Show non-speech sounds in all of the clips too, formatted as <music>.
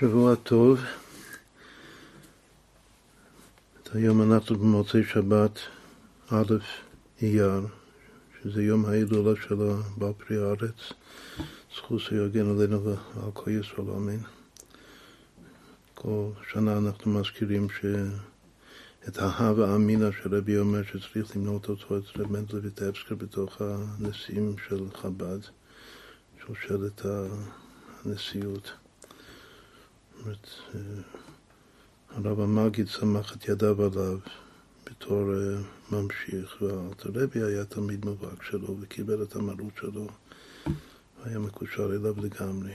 שבוע טוב. היום אנחנו במוצאי שבת א' אייר, שזה יום ההילולה של בעל פרי הארץ, זכות שיגן עלינו ועל כל ישראל, אמן. כל שנה אנחנו מזכירים שאת ההווה אמינא שרבי אומר שצריך למנות אותו את רב מנדל ויטבסקר בתוך הנשיאים של חב"ד, שושלת הנשיאות. אומרת, אה, הרב המגיד סמך את ידיו עליו בתור אה, ממשיך, והאלתרבי היה תלמיד מובהק שלו וקיבל את המרות שלו, היה מקושר אליו לגמרי.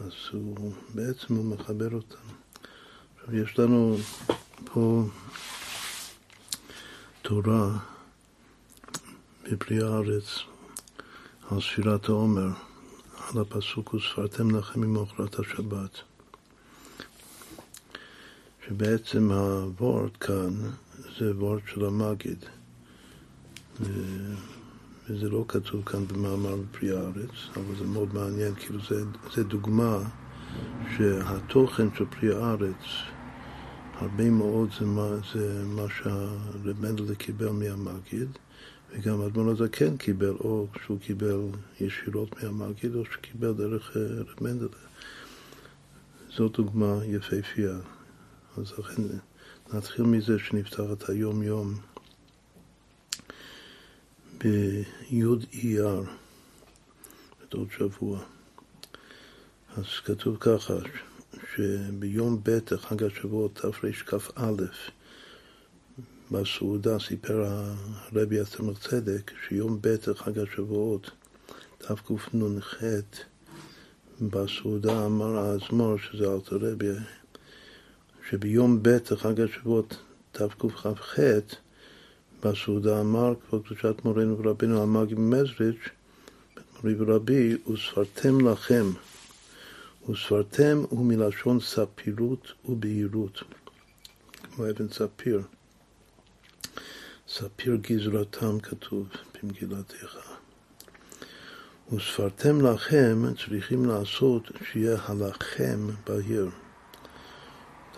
אז הוא בעצם הוא מחבר אותם. עכשיו יש לנו פה תורה בפרי הארץ על ספירת העומר. על הפסוק וספרתם לכם ממאכלת השבת. שבעצם הוורד כאן זה וורד של המגיד. וזה לא כתוב כאן במאמר בפרי הארץ, אבל זה מאוד מעניין, כאילו זה, זה דוגמה שהתוכן של פרי הארץ, הרבה מאוד זה מה, זה מה שהרב מנדל קיבל מהמגיד, וגם אדמון הזקן קיבל, או שהוא קיבל ישירות מהמגיד, או שהוא קיבל דרך אה, רב. זו דוגמה יפהפייה. אז לכן נתחיל מזה שנפתח את היום-יום בי' אייר, בעוד שבוע. אז כתוב ככה, שביום ב' חג השבוע תרכ"א בסעודה סיפר הרבי הצמח צדק שיום ב' חג השבועות, תקנ"ח, בסעודה אמר האזמור, שזה אלתר רבי, שביום ב' חג השבועות תקכ"ח, בסעודה אמר, כבר קדושת מורנו ורבינו המאגי ממזריץ', מורי ורבי, וספרתם לכם. וספרתם הוא מלשון ספירות ובהירות, כמו אבן ספיר. ספיר גזרתם כתוב במגילת איכה. וספרתם לכם, צריכים לעשות שיהיה הלכם בהיר.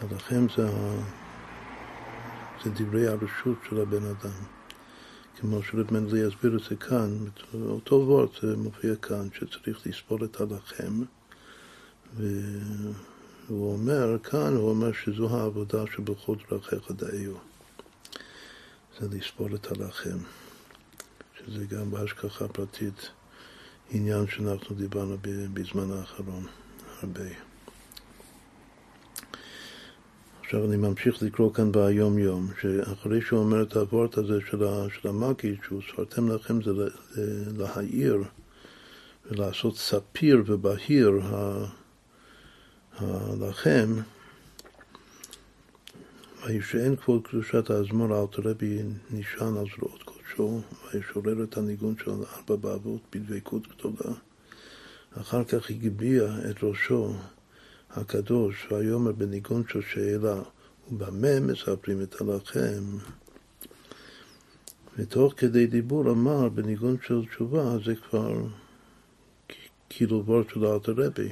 הלכם זה, זה דברי הרשות של הבן אדם. כמו שרב מנדלי יסביר את זה כאן, אותו וורט מופיע כאן, שצריך לספור את הלחם, והוא אומר כאן, הוא אומר שזו העבודה שבכל דרכיך דאיו. זה לספור את הלחם, שזה גם בהשגחה פרטית עניין שאנחנו דיברנו בזמן האחרון הרבה. עכשיו אני ממשיך לקרוא כאן ביום יום, שאחרי שהוא אומר את הוורט הזה של, של המגיד, שהוא ספרתם לכם זה להעיר ולעשות ספיר ובהיר הלחם, וישען כבוד קדושת האזמור אלתר רבי נשען על זרועות קודשו, וישורר את הניגון של ארבע באבות בדבקות גדולה. אחר כך הגביה את ראשו הקדוש, ויאמר בניגון של שאלה, ובמה מספרים את הלחם? ותוך כדי דיבור אמר בניגון של תשובה, זה כבר כאילו וורד של אלתר רבי.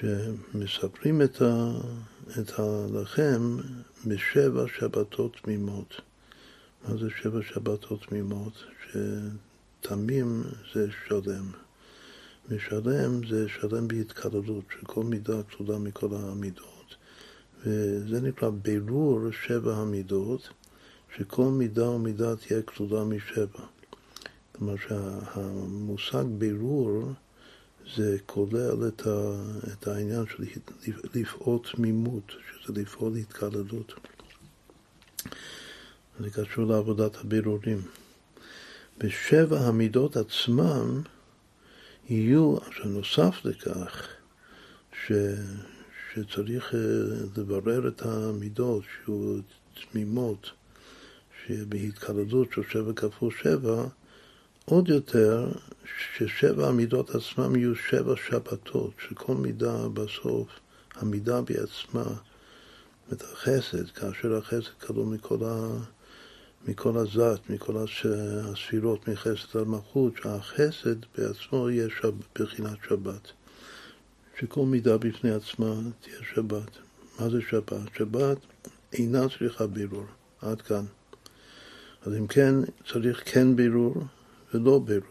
שמספרים את, ה, את הלחם בשבע שבתות תמימות. מה זה שבע שבתות תמימות? שתמים זה שלם. ושלם זה שלם בהתקללות, שכל מידה כלולה מכל המידות. וזה נקרא בירור שבע המידות, שכל מידה ומידה תהיה כלולה משבע. כלומר שהמושג בירור זה כולל את, ה, את העניין של לפעול תמימות, שזה לפעול התקללות. זה קשור לעבודת הבירורים. בשבע המידות עצמם יהיו, עכשיו נוסף לכך, ש, שצריך אה, לברר את המידות שיהיו תמימות, שבהתקללות של שבע כפול שבע, עוד יותר ששבע המידות עצמם יהיו שבע שבתות, שכל מידה בסוף, המידה בעצמה, את החסד, כאשר החסד כלול מכל, ה, מכל הזת, מכל הספירות, מחסד על מלכות, שהחסד בעצמו יהיה שב, בחינת שבת. שכל מידה בפני עצמה תהיה שבת. מה זה שבת? שבת אינה צריכה בירור. עד כאן. אז אם כן, צריך כן בירור ולא בירור.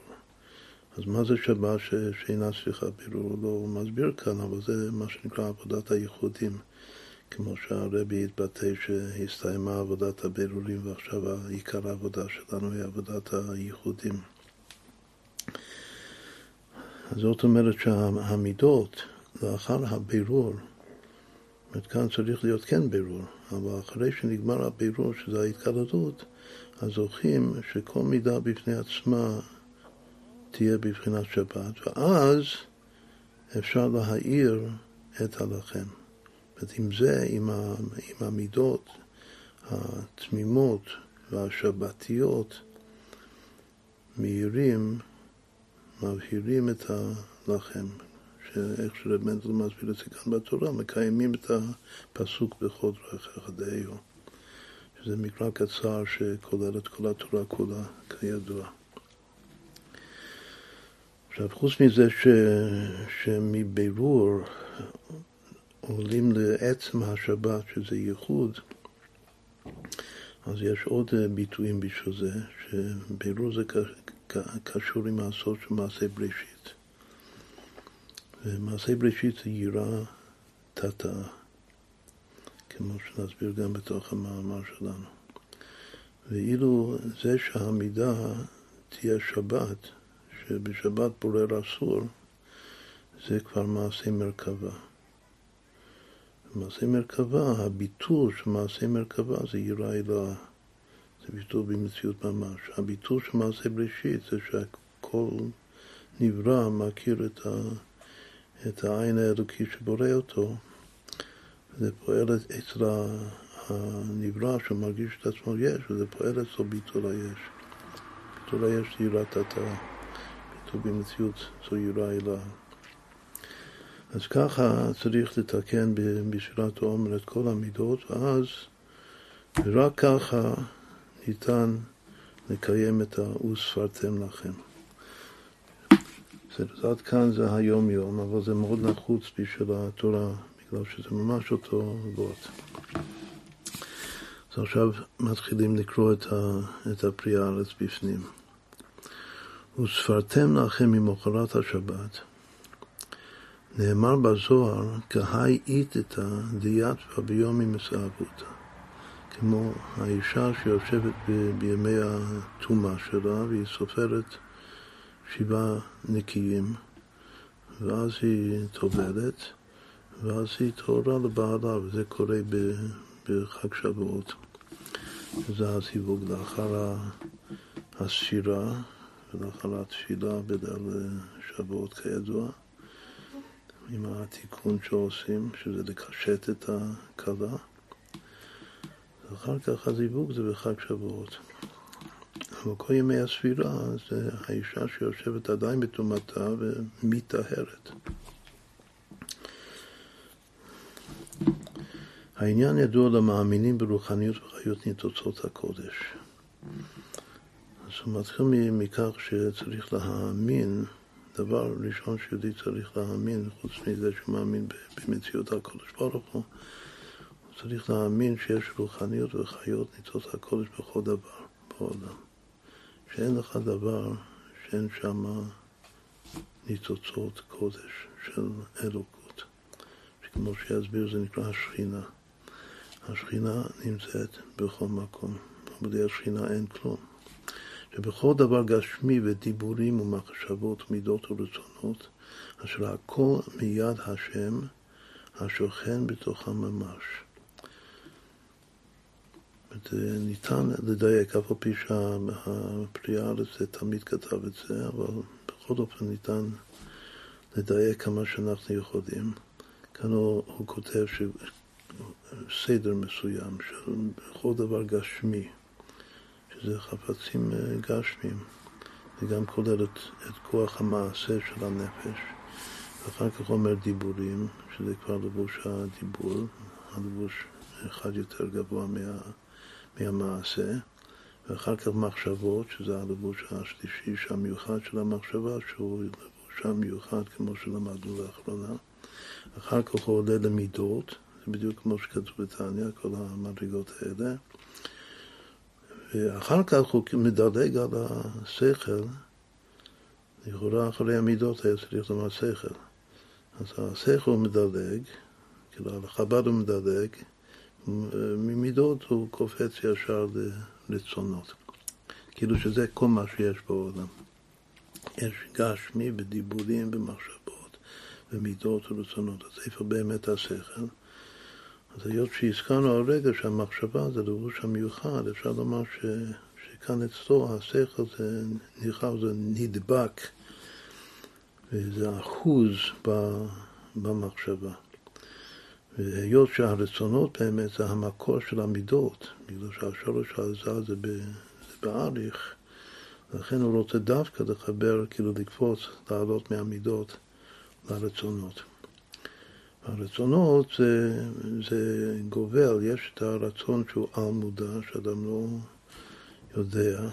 אז מה זה שבת ש... שאינה צריכה בירור? לא מסביר כאן, אבל זה מה שנקרא עבודת הייחודים. כמו שהרבי התבטא שהסתיימה עבודת הבירורים ועכשיו עיקר העבודה שלנו היא עבודת הייחודים. זאת אומרת שהמידות לאחר הבירור, זאת כאן צריך להיות כן בירור, אבל אחרי שנגמר הבירור, שזה ההתקלדות, אז שכל מידה בפני עצמה תהיה בבחינת שבת, ואז אפשר להאיר את הלחם. זאת עם זה, עם, ה, עם המידות התמימות והשבתיות, מאירים, מבהירים את הלחם, שאיך שרב מנדל מסביר את זה כאן בתורה, מקיימים את הפסוק בכל דרכיך דאיו, שזה מקרא קצר שכולל את כל התורה כולה, כידוע. עכשיו, חוץ מזה ש, שמבירור עולים לעצם השבת, שזה ייחוד, אז יש עוד ביטויים בשביל זה, שבירור זה קשור עם הסוד של מעשה בראשית. ומעשה בראשית זה ייראה תתאה, כמו שנסביר גם בתוך המאמר שלנו. ואילו זה שהמידה תהיה שבת, שבשבת בורר אסור, זה כבר מעשה מרכבה. מעשה מרכבה, הביטול של מעשה מרכבה זה יראה אלוה. זה ביטול במציאות ממש. הביטול של מעשה בראשית זה שהכל נברא, מכיר את, ה, את העין האלוקי שבורא אותו, וזה פועל אצל הנברא שמרגיש את עצמו יש, וזה פועל אצלו ביטול היש. ביטול היש זה יראת התא, ביטול במציאות זו יראה אלוה. אז ככה צריך לתקן בשירת העומר את כל המידות, ואז רק ככה ניתן לקיים את ה"וספרתם לכם". עד כאן זה היום-יום, אבל זה מאוד נחוץ בשביל התורה, בגלל שזה ממש אותו וורט. אז עכשיו מתחילים לקרוא את, ה, את הפרי הארץ בפנים. וספרתם לכם ממחרת השבת, נאמר בזוהר, כהי איתתא דיאטווה ביומי מסעבותא. כמו האישה שיושבת בימי הטומאה שלה והיא סופרת שבעה נקיים, ואז היא טובלת, ואז היא טהורה לבעלה, וזה קורה בחג שבועות. זה הזיווג לאחר הספירה ולאחר התפילה בדל שבועות כידוע. עם התיקון שעושים, שזה לקשט את הכלה. ואחר כך הזיווג זה בחג שבועות. אבל כל ימי הספירה זה האישה שיושבת עדיין בטומאתה ומטהרת. העניין ידוע למאמינים ברוחניות וחיות ניצוצות הקודש. אז הוא מתחיל מכך שצריך להאמין דבר ראשון שיהודי צריך להאמין, חוץ מזה שהוא מאמין במציאות הקודש ברוך הוא, הוא צריך להאמין שיש רוחניות וחיות ניצוץ הקודש בכל דבר בעולם. שאין לך דבר שאין שם ניצוצות קודש של אלוקות. כמו שיסביר זה נקרא השכינה. השכינה נמצאת בכל מקום. בלי השכינה אין כלום. שבכל דבר גשמי ודיבורים ומחשבות, מידות ורצונות, אשר הכל מיד השם השוכן בתוכם ממש. ניתן לדייק, אף על פי שהפרי הארץ תמיד כתב את זה, אבל בכל אופן ניתן לדייק כמה שאנחנו יכולים. כאן הוא, הוא כותב שסדר מסוים, שבכל דבר גשמי, שזה חפצים אה, גשמיים. זה גם כולל את, את כוח המעשה של הנפש. ואחר כך אומר דיבורים, שזה כבר לבוש הדיבור, הלבוש אחד יותר גבוה מה, מהמעשה. ואחר כך מחשבות, שזה הלבוש השלישי, שהמיוחד של המחשבה, שהוא לבוש המיוחד, כמו שלמדנו לאחרונה. אחר כך הוא עולה למידות, זה בדיוק כמו שכתוב בתניא, כל המדרגות האלה. ואחר כך הוא מדלג על השכל, לכאורה אחרי המידות היה צריך לומר שכל. אז השכל מדלג, כאילו על החב"ד הוא מדלג, ממידות הוא קופץ ישר לרצונות. כאילו שזה כל מה שיש בעולם. יש גשמי בדיבורים במחשבות, במידות ורצונות. איפה באמת השכל? אז היות שהזכרנו הרגע שהמחשבה זה לבוש המיוחד, אפשר לומר ש, שכאן אצלו השכל זה נראה, זה נדבק, וזה אחוז במחשבה. והיות שהרצונות באמת זה המקור של המידות, בגלל שהשורש העזה זה, זה באריך, לכן הוא רוצה דווקא לחבר, כאילו לקפוץ, לעלות מהמידות לרצונות. הרצונות זה, זה גובל, יש את הרצון שהוא על מודע, שאדם לא יודע,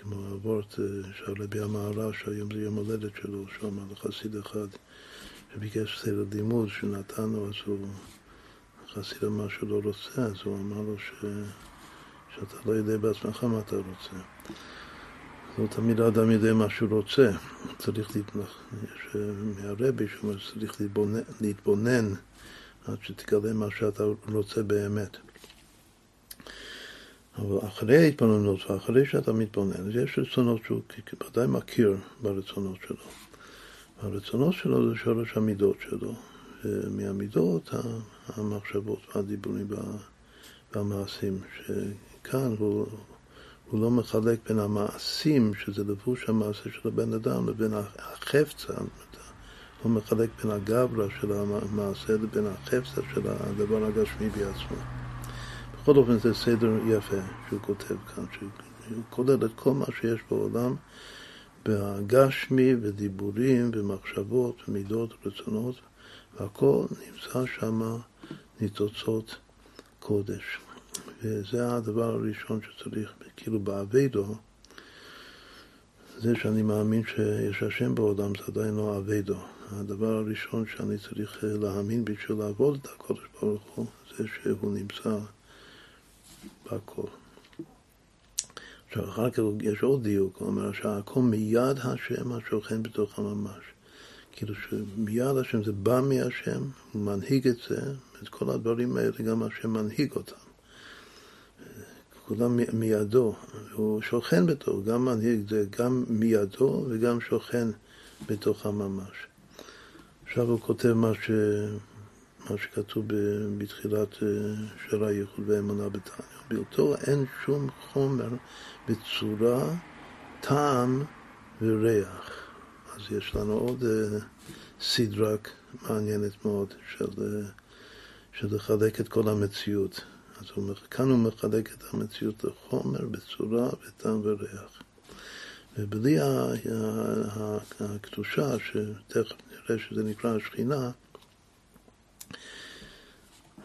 כמו הוורט שהרבי המערב, שהיום זה יום הולדת שלו, אמר לחסיד אחד שביקש סדר לימוד שנתן לו, אז הוא, חסיד אמר שהוא לא רוצה, אז הוא אמר לו ש, שאתה לא יודע בעצמך מה אתה רוצה. לא תמיד האדם יודע מה שהוא רוצה, צריך להתנח... יש מהרבי שאומר שצריך להתבונן, להתבונן עד שתגלה מה שאתה רוצה באמת. אבל אחרי ההתבוננות ואחרי שאתה מתבונן, יש רצונות שהוא ודאי מכיר ברצונות שלו. הרצונות שלו זה שורש המידות שלו, ומהמידות המחשבות והדיבורים והמעשים, שכאן הוא הוא לא מחלק בין המעשים, שזה לבוש המעשה של הבן אדם, לבין החפצה. הוא מחלק בין הגברא של המעשה לבין החפצה של הדבר הגשמי בעצמו. בכל אופן זה סדר יפה שהוא כותב כאן, שהוא כולל את כל מה שיש בעולם בגשמי ודיבורים ומחשבות ומידות ורצונות, והכל נמצא שם ניצוצות קודש. וזה הדבר הראשון שצריך, כאילו באביידו, זה שאני מאמין שיש השם בעולם, זה עדיין לא אביידו. הדבר הראשון שאני צריך להאמין בשביל לעבוד את הקודש ברוך הוא, זה שהוא נמצא בכל. עכשיו, אחר כך יש עוד דיוק, הוא אומר שהכל מיד השם השוכן בתוך הממש. כאילו שמיד השם זה בא מהשם, הוא מנהיג את זה, את כל הדברים האלה גם השם מנהיג אותם. כולם מידו, הוא שוכן בתוך, גם מנהיג זה גם מידו וגם שוכן בתוך הממש. עכשיו הוא כותב מה, ש... מה שכתוב בתחילת אה, של הייחוד והאמונה בתניא. באותו אין שום חומר בצורה, טעם וריח. אז יש לנו עוד אה, סדרה מעניינת מאוד של, אה, של לחלק את כל המציאות. אז הוא, כאן הוא מחלק את המציאות לחומר בצורה וטעם וריח. ובלי הקדושה, שתכף נראה שזה נקרא השכינה,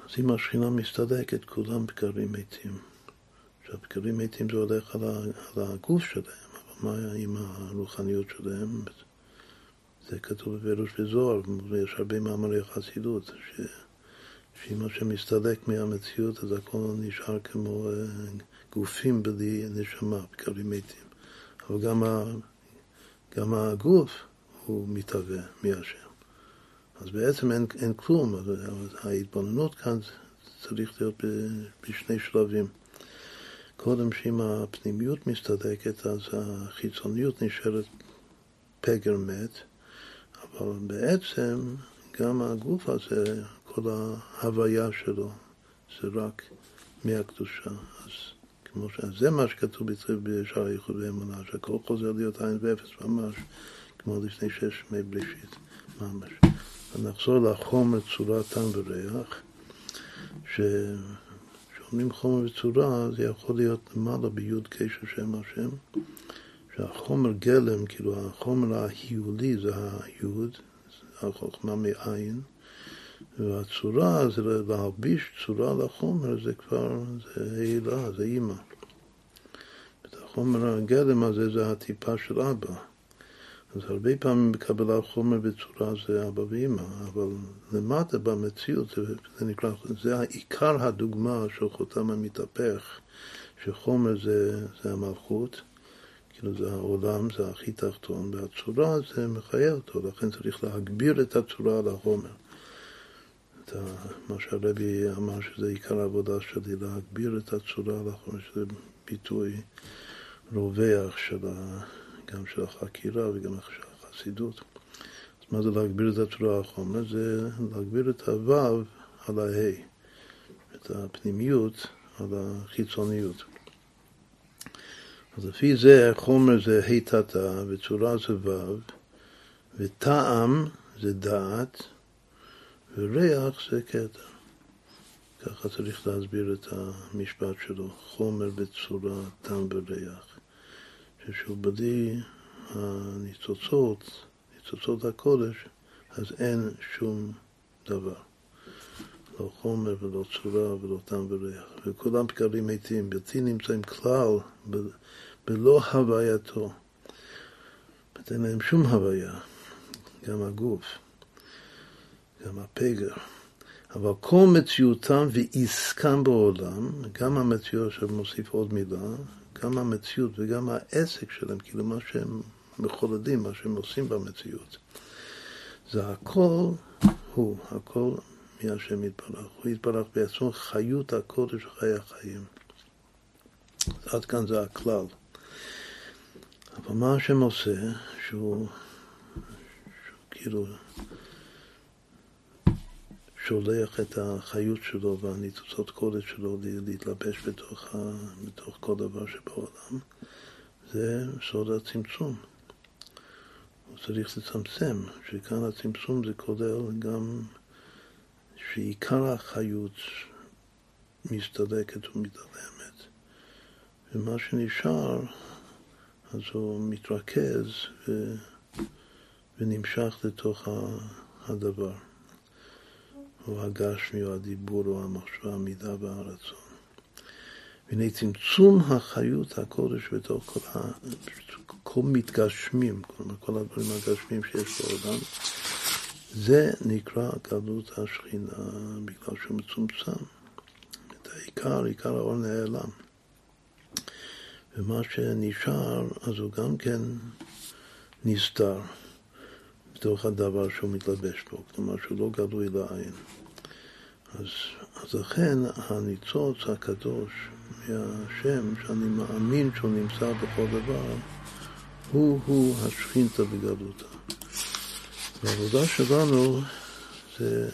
אז אם השכינה מסתדקת, כולם בקרים מתים. עכשיו, בקרים מתים זה הולך על, הגוף שלהם, אבל מה עם הרוחניות שלהם? זה כתוב בפירוש בזוהר, ויש הרבה מאמרי חסידות, ש... שאם השם מסתלק מהמציאות אז הכל נשאר כמו אה, גופים בלי נשמה, בקרים מתים. אבל גם, ה, גם הגוף הוא מתהווה מהשם. אז בעצם אין, אין כלום, אז ההתבוננות כאן צריך להיות בשני שלבים. קודם שאם הפנימיות מסתדקת, אז החיצוניות נשארת פגר מת, אבל בעצם גם הגוף הזה, כל ההוויה שלו זה רק מהקדושה. אז כמו ש... זה מה שכתוב בשער הייחוד ואמונה, שהכל חוזר להיות עין ואפס ממש, כמו לפני שש ימי בראשית, ממש. ונחזור לחומר, צורה, טעם וריח, כשאומרים חומר וצורה, זה יכול להיות למעלה ביוד קשר שם השם, שהחומר גלם, כאילו החומר ההיולי זה היוד, החוכמה מעין, והצורה זה להלביש צורה לחומר, זה כבר, זה הילה, זה אימא. החומר הגלם הזה זה הטיפה של אבא. אז הרבה פעמים בקבלת חומר בצורה זה אבא ואמא, אבל למטה במציאות זה, נקרא, זה עיקר הדוגמה של חותם המתהפך, שחומר זה, זה המלכות, כאילו זה העולם, זה הכי תחתון, והצורה זה מחיה אותו, לכן צריך להגביר את הצורה על החומר. מה שהרבי אמר שזה עיקר העבודה שלי, להגביר את הצורה החומר, שזה ביטוי רווח של ה... גם של החקירה וגם של החסידות. אז מה זה להגביר את הצורה החומר? זה להגביר את הוו על ההא, את הפנימיות על החיצוניות. אז לפי זה חומר זה ה' תתא וצורה זה ו' וטעם זה דעת וריח זה קטע. ככה צריך להסביר את המשפט שלו, חומר בצורה, טעם וריח. ששוב בלי הניצוצות, ניצוצות הקודש, אז אין שום דבר. לא חומר ולא צורה ולא טעם וריח. וכולם פקרים מתים, בלתי נמצאים כלל בלא הווייתו. אין להם שום הוויה, גם הגוף, גם הפגר. אבל כל מציאותם ועסקם בעולם, גם המציאות, עכשיו מוסיף עוד מילה, גם המציאות וגם העסק שלהם, כאילו מה שהם מחולדים, מה שהם עושים במציאות, זה הכל הוא, הכל מהשם יתברך. הוא יתברך בעצמו חיות הקודש חיי החיים. עד כאן זה הכלל. אבל מה השם עושה, שהוא, שהוא כאילו שולח את החיות שלו והניצוצות קודש שלו להתלבש בתוך, ה, בתוך כל דבר שבעולם, זה סוד הצמצום. הוא צריך לצמצם, שכאן הצמצום זה כולל גם שעיקר החיות מסתלקת ומתעלמת, ומה שנשאר, אז הוא מתרכז ו, ונמשך לתוך הדבר. או הגשמי, או הדיבור, או המחשבה, המידה והרצון. והנה צמצום החיות הקודש בתוך כל, ה... כל מתגשמים, כלומר כל הדברים הגשמיים שיש בעולם, זה נקרא גלות השכינה, בגלל שהוא מצומצם. את העיקר, עיקר האור נעלם. ומה שנשאר, אז הוא גם כן נסתר. בתוך הדבר שהוא מתלבש בו, כלומר שהוא לא גלוי לעין. אז, אז לכן הניצוץ הקדוש מהשם, שאני מאמין שהוא נמצא בכל דבר, הוא-הוא השכינתא בגלותה. והעבודה שלנו זה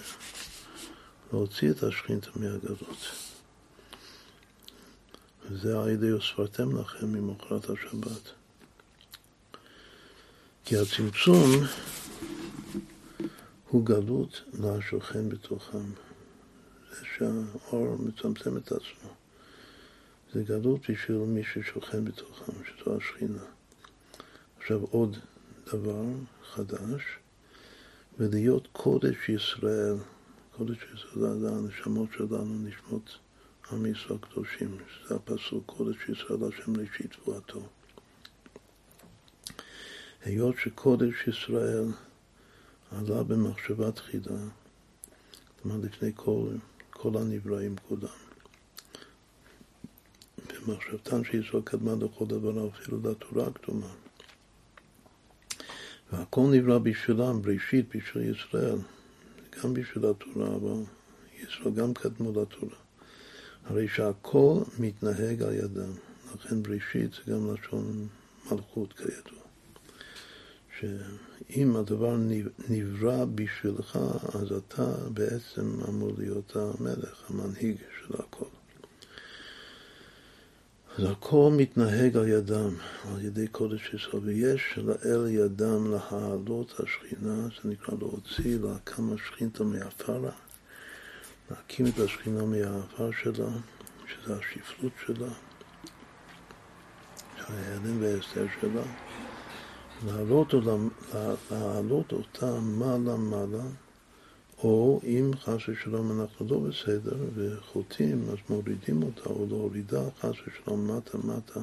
להוציא את השכינתא מהגלות. וזה על ידי לכם ממחרת השבת. כי הצמצום הוא גלות לשוכן בתוכם. זה שהאור מצמצם את עצמו. זה גלות בשביל מי ששוכן בתוכם, שזו השכינה. עכשיו עוד דבר חדש, ולהיות קודש ישראל, קודש ישראל זה הנשמות שלנו, נשמות עם ישראל קדושים, זה הפסוק, קודש ישראל השם ראשית תבואתו. היות שקודש ישראל עלה במחשבה תחילה, כלומר לפני כל, כל הנבראים כולם. במחשבתן שישראל קדמה לכל דבר, אפילו לתורה הקדומה. והכל נברא בשבילם, בראשית בשביל ישראל, גם בשביל התורה, אבל ישראל גם קדמו לתורה. הרי שהכל מתנהג על ידם, לכן בראשית זה גם לשון מלכות כידוע. שאם הדבר נברא בשבילך, אז אתה בעצם אמור להיות המלך, המנהיג של הכל. אז הכל מתנהג על ידם, על ידי קודש ישראל, ויש לאל ידם להעלות השכינה, זה נקרא להוציא, להקם השכינתא מעפרה, להקים את השכינה מהעפר שלה, שזה השפלות שלה, של ההיעלם וההסתר שלה. להעלות, להעלות אותה מעלה-מעלה, או אם חס ושלום אנחנו לא בסדר וחוטאים, אז מורידים אותה, או להורידה חס ושלום מטה-מטה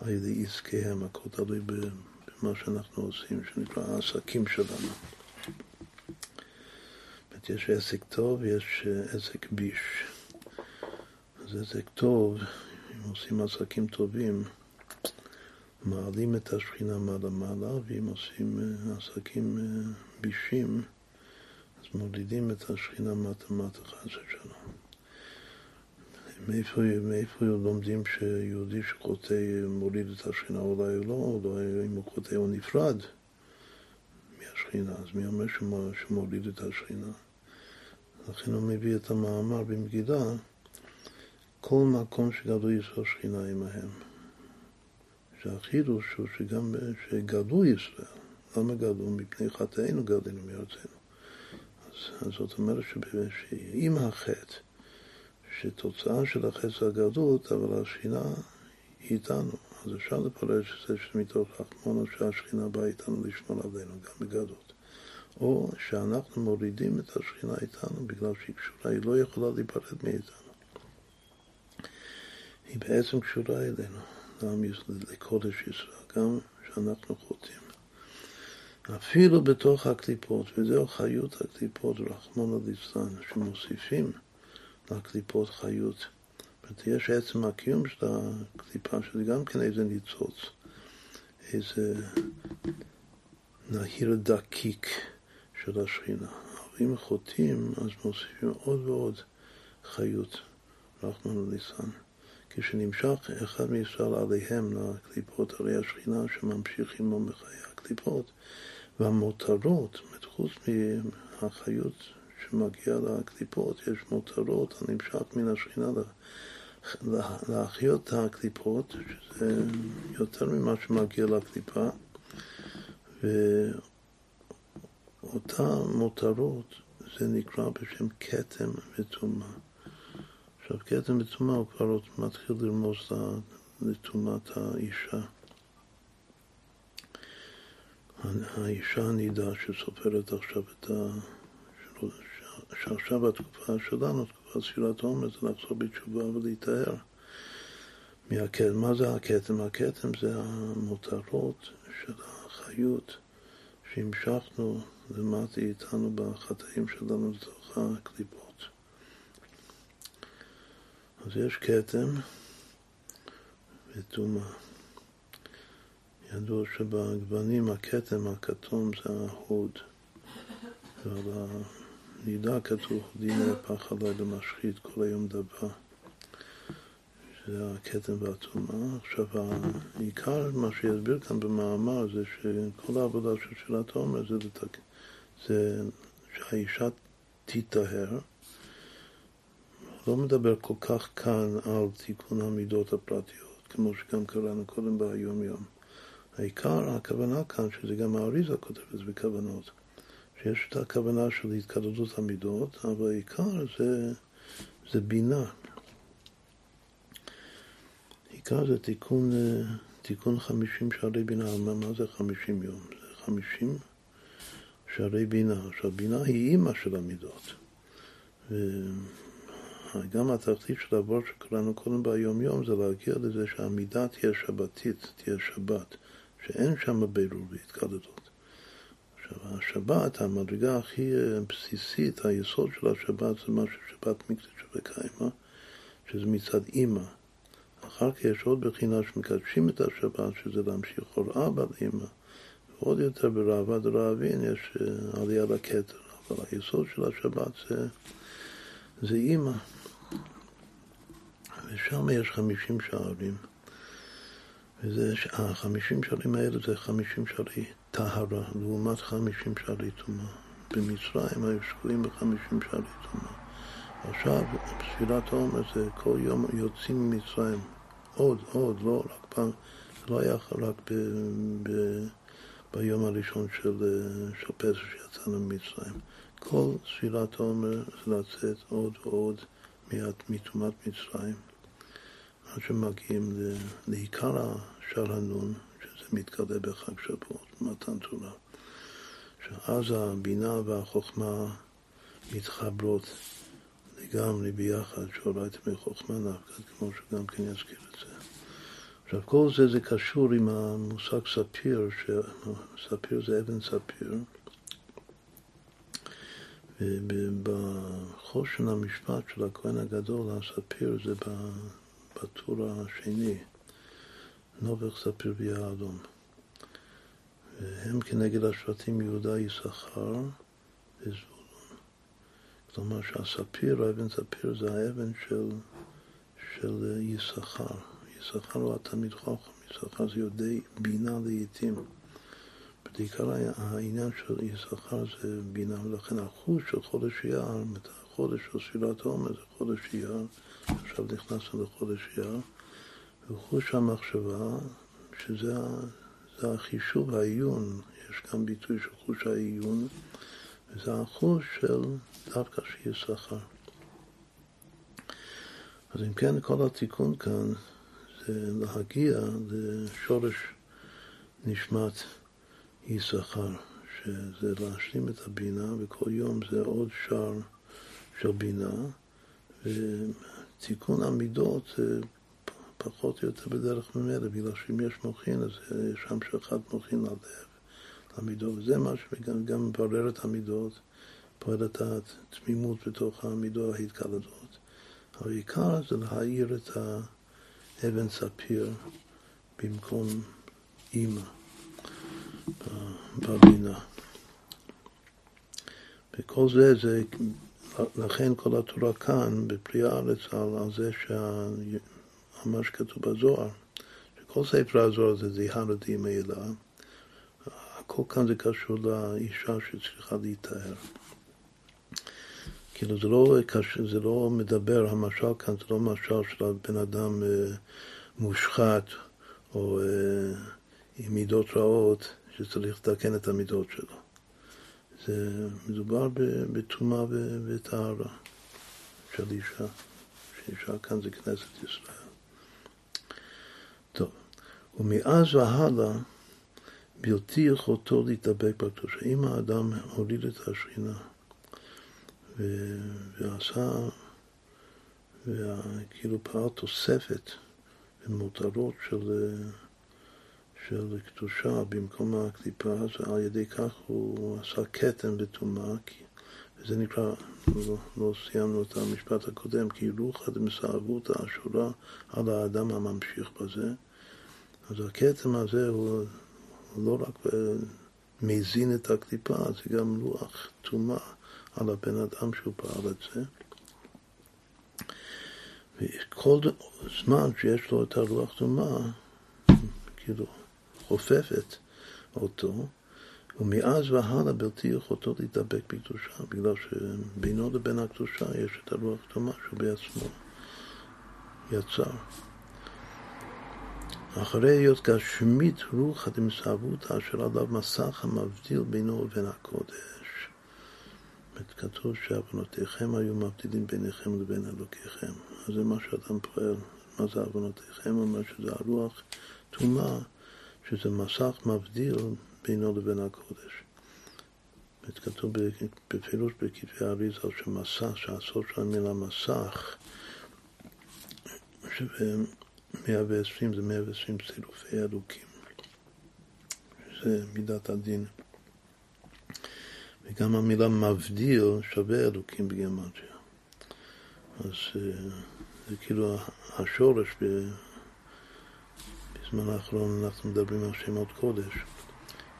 על ידי עסקיהם, הכל תלוי מה שאנחנו עושים, שנקרא העסקים שלנו. יש עסק טוב ויש עסק ביש. אז עסק טוב, אם עושים עסקים טובים, מעלים את השכינה מעלה-מעלה, ואם עושים אה, עסקים אה, בישים, אז מולידים את השכינה מטה-מטה חס ושלום. מאיפה, מאיפה לומדים שיהודי שחוטא מוליד את השכינה, אולי או לא, אולי אם הוא חוטא הוא נפרד מהשכינה, אז מי אומר שמוליד את השכינה? לכן הוא מביא את המאמר במגילה, כל מקום שגדלו ישראל שכינה עמהם. שהחידוש הוא שגם שגדלו ישראל, למה גדלו? מפני חטאינו גדלנו מארצנו. אז, אז זאת אומרת שעם החטא, שתוצאה של החטא זה הגדלות, אבל השכינה איתנו. אז אפשר לפרש שזה שמתוך רחמונו שהשכינה באה איתנו לשמור עלינו, גם בגדלות. או שאנחנו מורידים את השכינה איתנו בגלל שהיא קשורה, היא לא יכולה להיפרד מאיתנו. היא בעצם קשורה אלינו, לקודש ישראל, גם שאנחנו חוטאים. אפילו בתוך הקליפות, וזהו חיות הקליפות, רחמון ליצלן, שמוסיפים לקליפות חיות. זאת יש עצם הקיום של הקליפה, שזה גם כן איזה ניצוץ, איזה נהיר דקיק של השכינה. אם חוטאים, אז מוסיפים עוד ועוד חיות, רחמנא ליצלן. כשנמשך אחד מישראל עליהם לקליפות, הרי השכינה שממשיך עמו מחיי הקליפות, והמותרות, חוץ מהחיות שמגיעה לקליפות, יש מותרות הנמשך מן השכינה להחיות את הקליפות, שזה יותר ממה שמגיע לקליפה, ואותה מותרות זה נקרא בשם כתם וטומאה. עכשיו, כתם וטומאה הוא כבר מתחיל לרמוז לטומאת האישה. האישה הנידה שסופרת עכשיו את ה... שעכשיו התקופה שלנו, תקופת ספירת עומר, זה לחזור בתשובה ולהיטהר. מהכתם. מה זה הכתם? הכתם זה המותרות של החיות שהמשכנו למטה איתנו בחטאים שלנו לתוך הקליפות. אז יש כתם וטומאה. ידוע שבגוונים הכתם הכתום זה ההוד, ועל הנידה כתוב דיני פח עלי למשחית כל היום דבר. זה הכתם והטומאה. עכשיו, העיקר, מה שיסביר כאן במאמר, זה שכל העבודה של שאלת העומר זה, לתק... זה שהאישה תיטהר. לא מדבר כל כך כאן על תיקון המידות הפרטיות, כמו שגם קראנו קודם ביום-יום. העיקר, הכוונה כאן, שזה גם האריזה כותב את זה בכוונות, שיש את הכוונה של התקדדות המידות, אבל העיקר זה, זה בינה. העיקר זה תיקון, תיקון חמישים שערי בינה. מה, מה זה חמישים יום? זה חמישים שערי בינה. עכשיו, בינה היא אימא של המידות. וגם התחתית של הבור שקראנו קודם ביום יום זה להגיע לזה שהמידה תהיה שבתית, תהיה שבת. שאין שם בירור והתקדדות. עכשיו, השבת, המדרגה הכי אה, בסיסית, היסוד של השבת זה משהו שבת מקדש וקיימא, שזה מצד אימא. אחר כך יש עוד בחינה שמקדשים את השבת, שזה להמשיך אור אבא לאימא. ועוד יותר בראב"ד דרעבין יש אה, עלייה לכתר, אבל היסוד של השבת זה, זה אימא. ושם יש חמישים שערים. וזה, החמישים שערים האלה זה חמישים שערי טהרה, לעומת חמישים שערי טומאה. במצרים היו שקועים בחמישים שערי טומאה. עכשיו, ספירת העומר זה כל יום יוצאים ממצרים. עוד, עוד, לא רק פעם, זה לא היה רק ב, ב, ביום הראשון של, של פסח שיצאנו ממצרים. כל ספירת העומר זה לצאת עוד ועוד מטומאת מצרים. עד שמגיעים לעיקר שער הנון, שזה מתגלה בחג שבועות, מתן תורה. שאז הבינה והחוכמה מתחברות לגמרי ביחד, שאולי תמי חוכמה נפקד, כמו שגם כן יזכיר את זה. עכשיו, כל זה זה קשור עם המושג ספיר, ספיר זה אבן ספיר. ובחושן המשפט של הכהן הגדול, הספיר זה בטור השני, נובך ספיר ויהלום. והם כנגד השבטים יהודה, יששכר וזבולון. כלומר שהספיר, האבן ספיר, זה האבן של, של יששכר. יששכר הוא התלמיד חוכם, יששכר זה יודעי בינה לעיתים. בעיקר העניין של יששכר זה בינה, ולכן החוש של חודש אייר, החודש של ספירת העומר זה חודש אייר, עכשיו נכנסנו לחודש אייר, וחוש המחשבה, שזה זה החישוב העיון, יש גם ביטוי של חוש העיון, וזה החוש של דווקא שיהיה שכר. אז אם כן, כל התיקון כאן זה להגיע לשורש נשמת יששכר, שזה להשלים את הבינה, וכל יום זה עוד שער של בינה, ותיקון המידות זה פחות או יותר בדרך ממילא, בגלל שאם יש מוחין, אז יש שם שחט מוחין ללב, למידות, וזה מה שגם מברר את המידות, פועל את התמימות בתוך המידות ההתקלדות. העיקר זה להאיר את האבן ספיר במקום אימא בבינה. וכל זה, זה, לכן כל התורה כאן, בפרי הארץ, על, זה שה... מה שכתוב בזוהר, שכל ספר הזוהר זה זיהה לדין מעילה, הכל כאן זה קשור לאישה שצריכה להיטהר. כאילו זה לא, זה לא מדבר, המשל כאן זה לא משל של בן אדם אה, מושחת או אה, עם מידות רעות שצריך לתקן את המידות שלו. זה מדובר בטומאה וטהרה של אישה, שאישה כאן זה כנסת ישראל. טוב, ומאז והלאה בלתי יכולתו להתאבק בקדושה. אם האדם הוריד את השכינה ועשה, וכאילו פעל תוספת ומותרות של, של קדושה במקום הקליפה, אז על ידי כך הוא עשה כתם בטומאה, וזה נקרא, לא, לא סיימנו את המשפט הקודם, כי רוחא דמסערות האשורה על האדם הממשיך בזה. אז הכתם הזה הוא, הוא לא רק אה, מזין את הקליפה, זה גם לוח טומאה על הבן אדם שהוא פעל את זה. וכל זמן שיש לו את הרוח טומאה, כאילו חופפת אותו, ומאז והלאה בלתי יכולתו להידבק בקדושה, בגלל שבינו לבין הקדושה יש את הרוח טומאה שהוא בעצמו יצר. אחרי היות גשמית רוחא דמסעבותא אשר עליו מסך המבדיל בינו לבין הקודש. כתוב שעוונותיכם היו מבדילים ביניכם לבין אלוקיכם. אז זה מה שאדם פועל. מה זה עוונותיכם? הוא אומר שזה הרוח טומאה, שזה מסך מבדיל בינו לבין הקודש. כתוב בפירוש בכתבי האריזה שמסך, שהסוד של המילה מסך, 120 זה 120 סילופי אלוקים, שזה מידת הדין. וגם המילה מבדיל שווה אלוקים בגמטריה. אז אה, זה כאילו השורש, בזמן האחרון אנחנו מדברים על שמות קודש.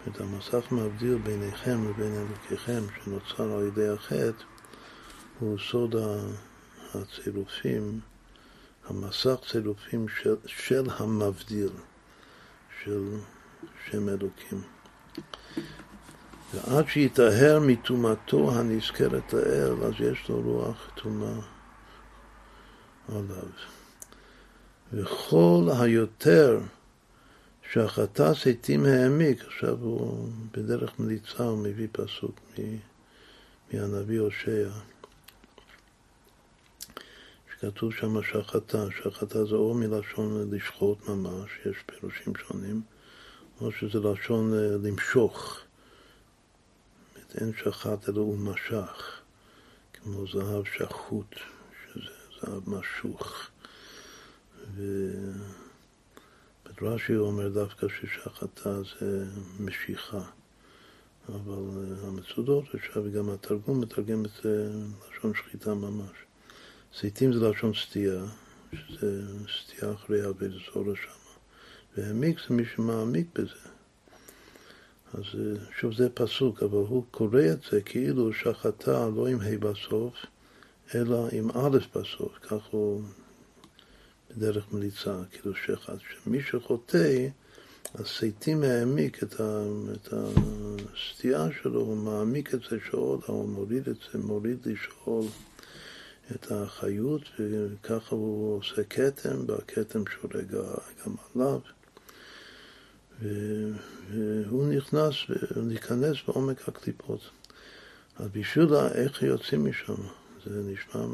את המסך מבדיל ביניכם לבין אלוקיכם שנוצר על ידי החטא הוא סוד הצירופים המסך צירופים של, של המבדיל, של שם אלוקים. ועד שיטהר מטומאתו הנזכרת לאל, אז יש לו רוח טומאה עליו. וכל היותר שהחטא סתים העמיק, עכשיו הוא בדרך מליצה, הוא מביא פסוק מהנביא הושע. כתוב שם שחטא, שחטא זה או מלשון לשחוט ממש, יש פירושים שונים, או שזה לשון אה, למשוך. אין שחט אלא הוא משך, כמו זהב שחוט, שזה זהב משוך. רש"י אומר דווקא ששחטה זה משיכה. אבל אה, המצודות, עכשיו גם התרגום מתרגם את לשון שחיטה ממש. זיתים זה לשון סטייה, שזה סטייה אחרי אבי זורה שם. והעמיק זה מי שמעמיק בזה. אז אה, שוב זה פסוק, אבל הוא קורא את זה כאילו שחטה לא עם ה' בסוף, אלא עם א' בסוף, כך הוא בדרך מליצה, כאילו שחט, שמי שחוטא, אז העמיק את, ה, את הסטייה שלו, הוא מעמיק את זה שאול, הוא מוריד את זה, מוריד לשאול את החיות, וככה הוא עושה כתם, והכתם שורג גם עליו. והוא נכנס, להיכנס בעומק הקליפות. אז בשביל איך יוצאים משם, זה נשמע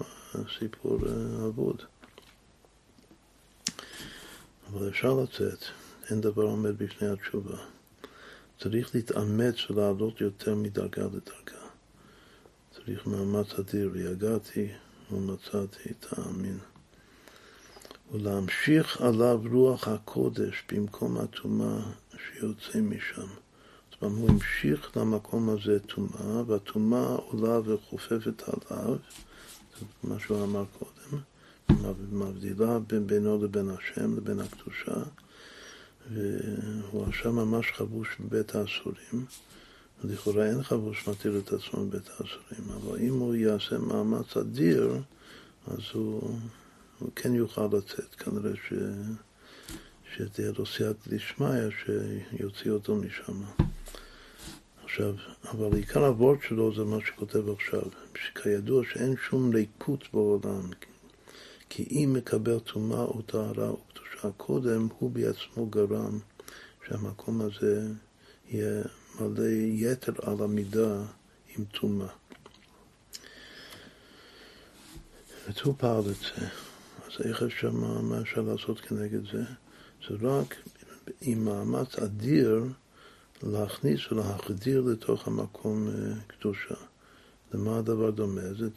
סיפור אה, אבוד. אבל אפשר לצאת, אין דבר עומד בפני התשובה. צריך להתאמץ ולעלות יותר מדרגה לדרגה. צריך מאמץ אדיר, ויגעתי ומצאתי את האמין. ולהמשיך עליו רוח הקודש במקום הטומאה שיוצא משם. זאת אומרת, הוא המשיך למקום הזה טומאה, והטומאה עולה וחופפת עליו, זה מה שהוא אמר קודם, מבדילה בין בינו לבין השם, לבין הקדושה, והוא עכשיו ממש חבוש בבית האסורים. לכאורה אין חבוש מתיר את עצמו בבית האסורים, אבל אם הוא יעשה מאמץ אדיר, אז הוא, הוא כן יוכל לצאת, כנראה ש... שתהיה לו סייעתא דשמיא שיוציא אותו משם. עכשיו, אבל עיקר הוורד שלו זה מה שכותב עכשיו, שכידוע שאין שום ריקות בעולם, כי אם מקבל טומאה או טהרה או קדושה קודם, הוא בעצמו גרם שהמקום הזה יהיה מלא יתר על המידה עם טומאה. הוא פעל את זה. אז איך אפשר, מה אפשר לעשות כנגד זה? זה רק עם מאמץ אדיר להכניס ולהחדיר לתוך המקום אה, קדושה. למה הדבר דומה? זה,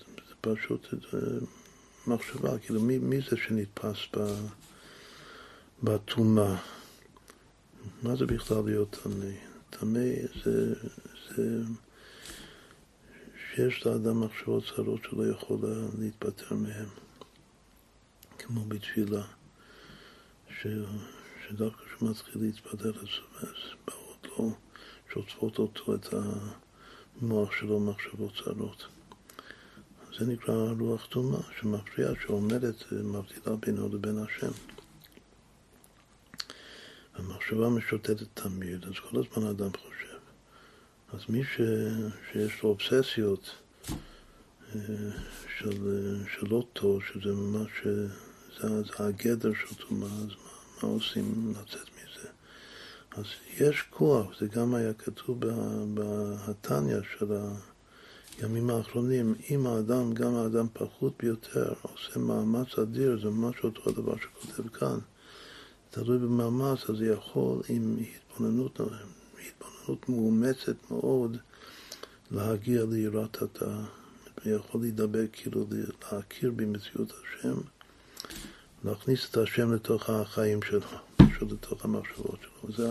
פשוט מחשבה, כאילו מי, מי זה שנתפס בטומאה? מה זה בכלל להיות טמא? טמא זה, זה שיש לאדם מחשבות צרות שלא יכול להתפטר מהן, כמו בתפילה. ש... שדווקא כשהוא מתחיל להתפתח, אז באות לו, שוטפות אותו את המוח שלו מחשבות צרות. זה נקרא רוח טומאה, שמפריעה, שעומדת, מבדילה בינו לבין השם. המחשבה משוטטת תמיד, אז כל הזמן האדם חושב. אז מי ש... שיש לו אובססיות אה, של, של לא טוב, שזה ממש, זה, זה הגדר של טומאה, אז מה? מה עושים לצאת מזה? אז יש כוח, זה גם היה כתוב בהתניא של הימים האחרונים, אם האדם, גם האדם פחות ביותר, עושה מאמץ אדיר, זה ממש אותו הדבר שכותב כאן, תלוי במאמץ, אז יכול עם התבוננות, התבוננות מאומצת מאוד להגיע ליראת התא, ויכול להידבק, כאילו להכיר במציאות השם. להכניס את השם לתוך החיים שלו, פשוט לתוך המחשבות שלו. זה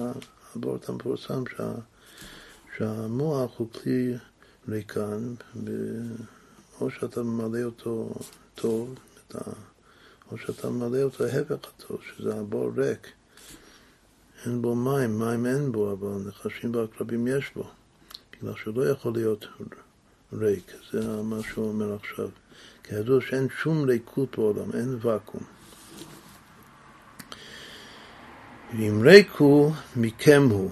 הבורט המפורסם שה, שהמוח הוא כלי ריקן, או שאתה ממלא אותו טוב, או שאתה ממלא אותו ההפך הטוב, שזה הבור ריק. אין בו מים, מים אין בו, אבל נחשים ועקרבים יש בו. בגלל שהוא יכול להיות ריק, זה מה שהוא אומר עכשיו. כידוע שאין שום ריקות בעולם, אין ואקום. ואם ריק הוא, מכם הוא.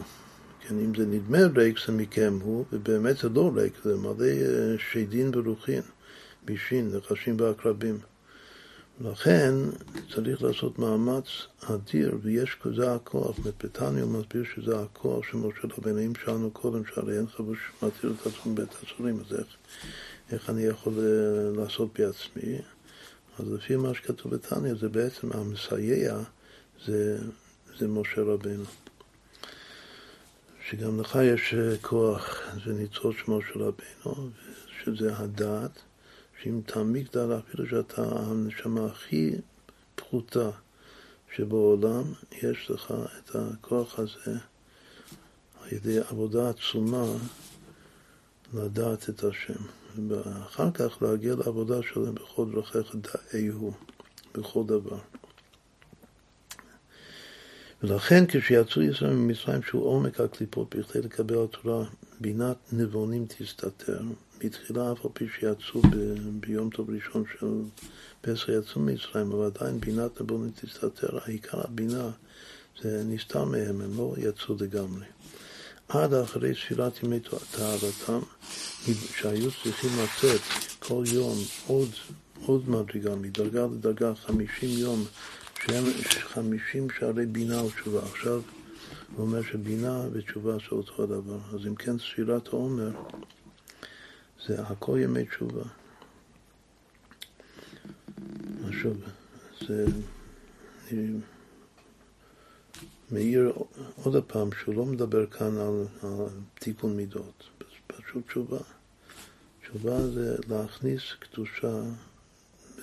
כן, אם זה נדמה ריק, זה מכם הוא, ובאמת זה לא ריק, זה מלא אה, שדים ורוחין, בישין, נחשים ועקרבים. לכן צריך לעשות מאמץ אדיר, ויש כזה הכוח. בתניא הוא מסביר שזה הכוח של משה רבינו, אם שאלנו קודם, שהרי אין חבוש מתיר את עצמו בית הסורים, אז איך, איך אני יכול אה, לעשות בעצמי? אז לפי מה שכתוב בתניא, זה בעצם המסייע, זה זה משה רבנו. שגם לך יש אה, כוח, זה ניצוץ שמו של רבנו, שזה הדעת, שאם תעמיק דעת, אפילו שאתה הנשמה הכי פחותה, שבעולם יש לך את הכוח הזה על ידי עבודה עצומה לדעת את השם. ואחר כך להגיע לעבודה שלהם בכל דרכיך דאהו, בכל דבר. ולכן כשיצאו ישראל ממצרים, שהוא עומק הקליפות, בכדי לקבל התורה, בינת נבונים תסתתר. בתחילה, אף על פי שיצאו ב- ביום טוב ראשון של פסח, יצאו ממצרים, אבל עדיין בינת נבונים תסתתר. העיקר הבינה זה נסתר מהם, הם לא יצאו לגמרי. עד אחרי ספירת ימי טהרתם, שהיו צריכים לצאת כל יום עוד, עוד מדרגה, מדרגה לדרגה, חמישים יום, שהם חמישים שערי בינה ותשובה. עכשיו הוא אומר שבינה ותשובה זה אותו הדבר. אז אם כן, ספירת העומר זה הכל ימי תשובה. שוב, זה... מעיר עוד פעם שהוא לא מדבר כאן על, על תיקון מידות, פשוט תשובה. תשובה זה להכניס קדושה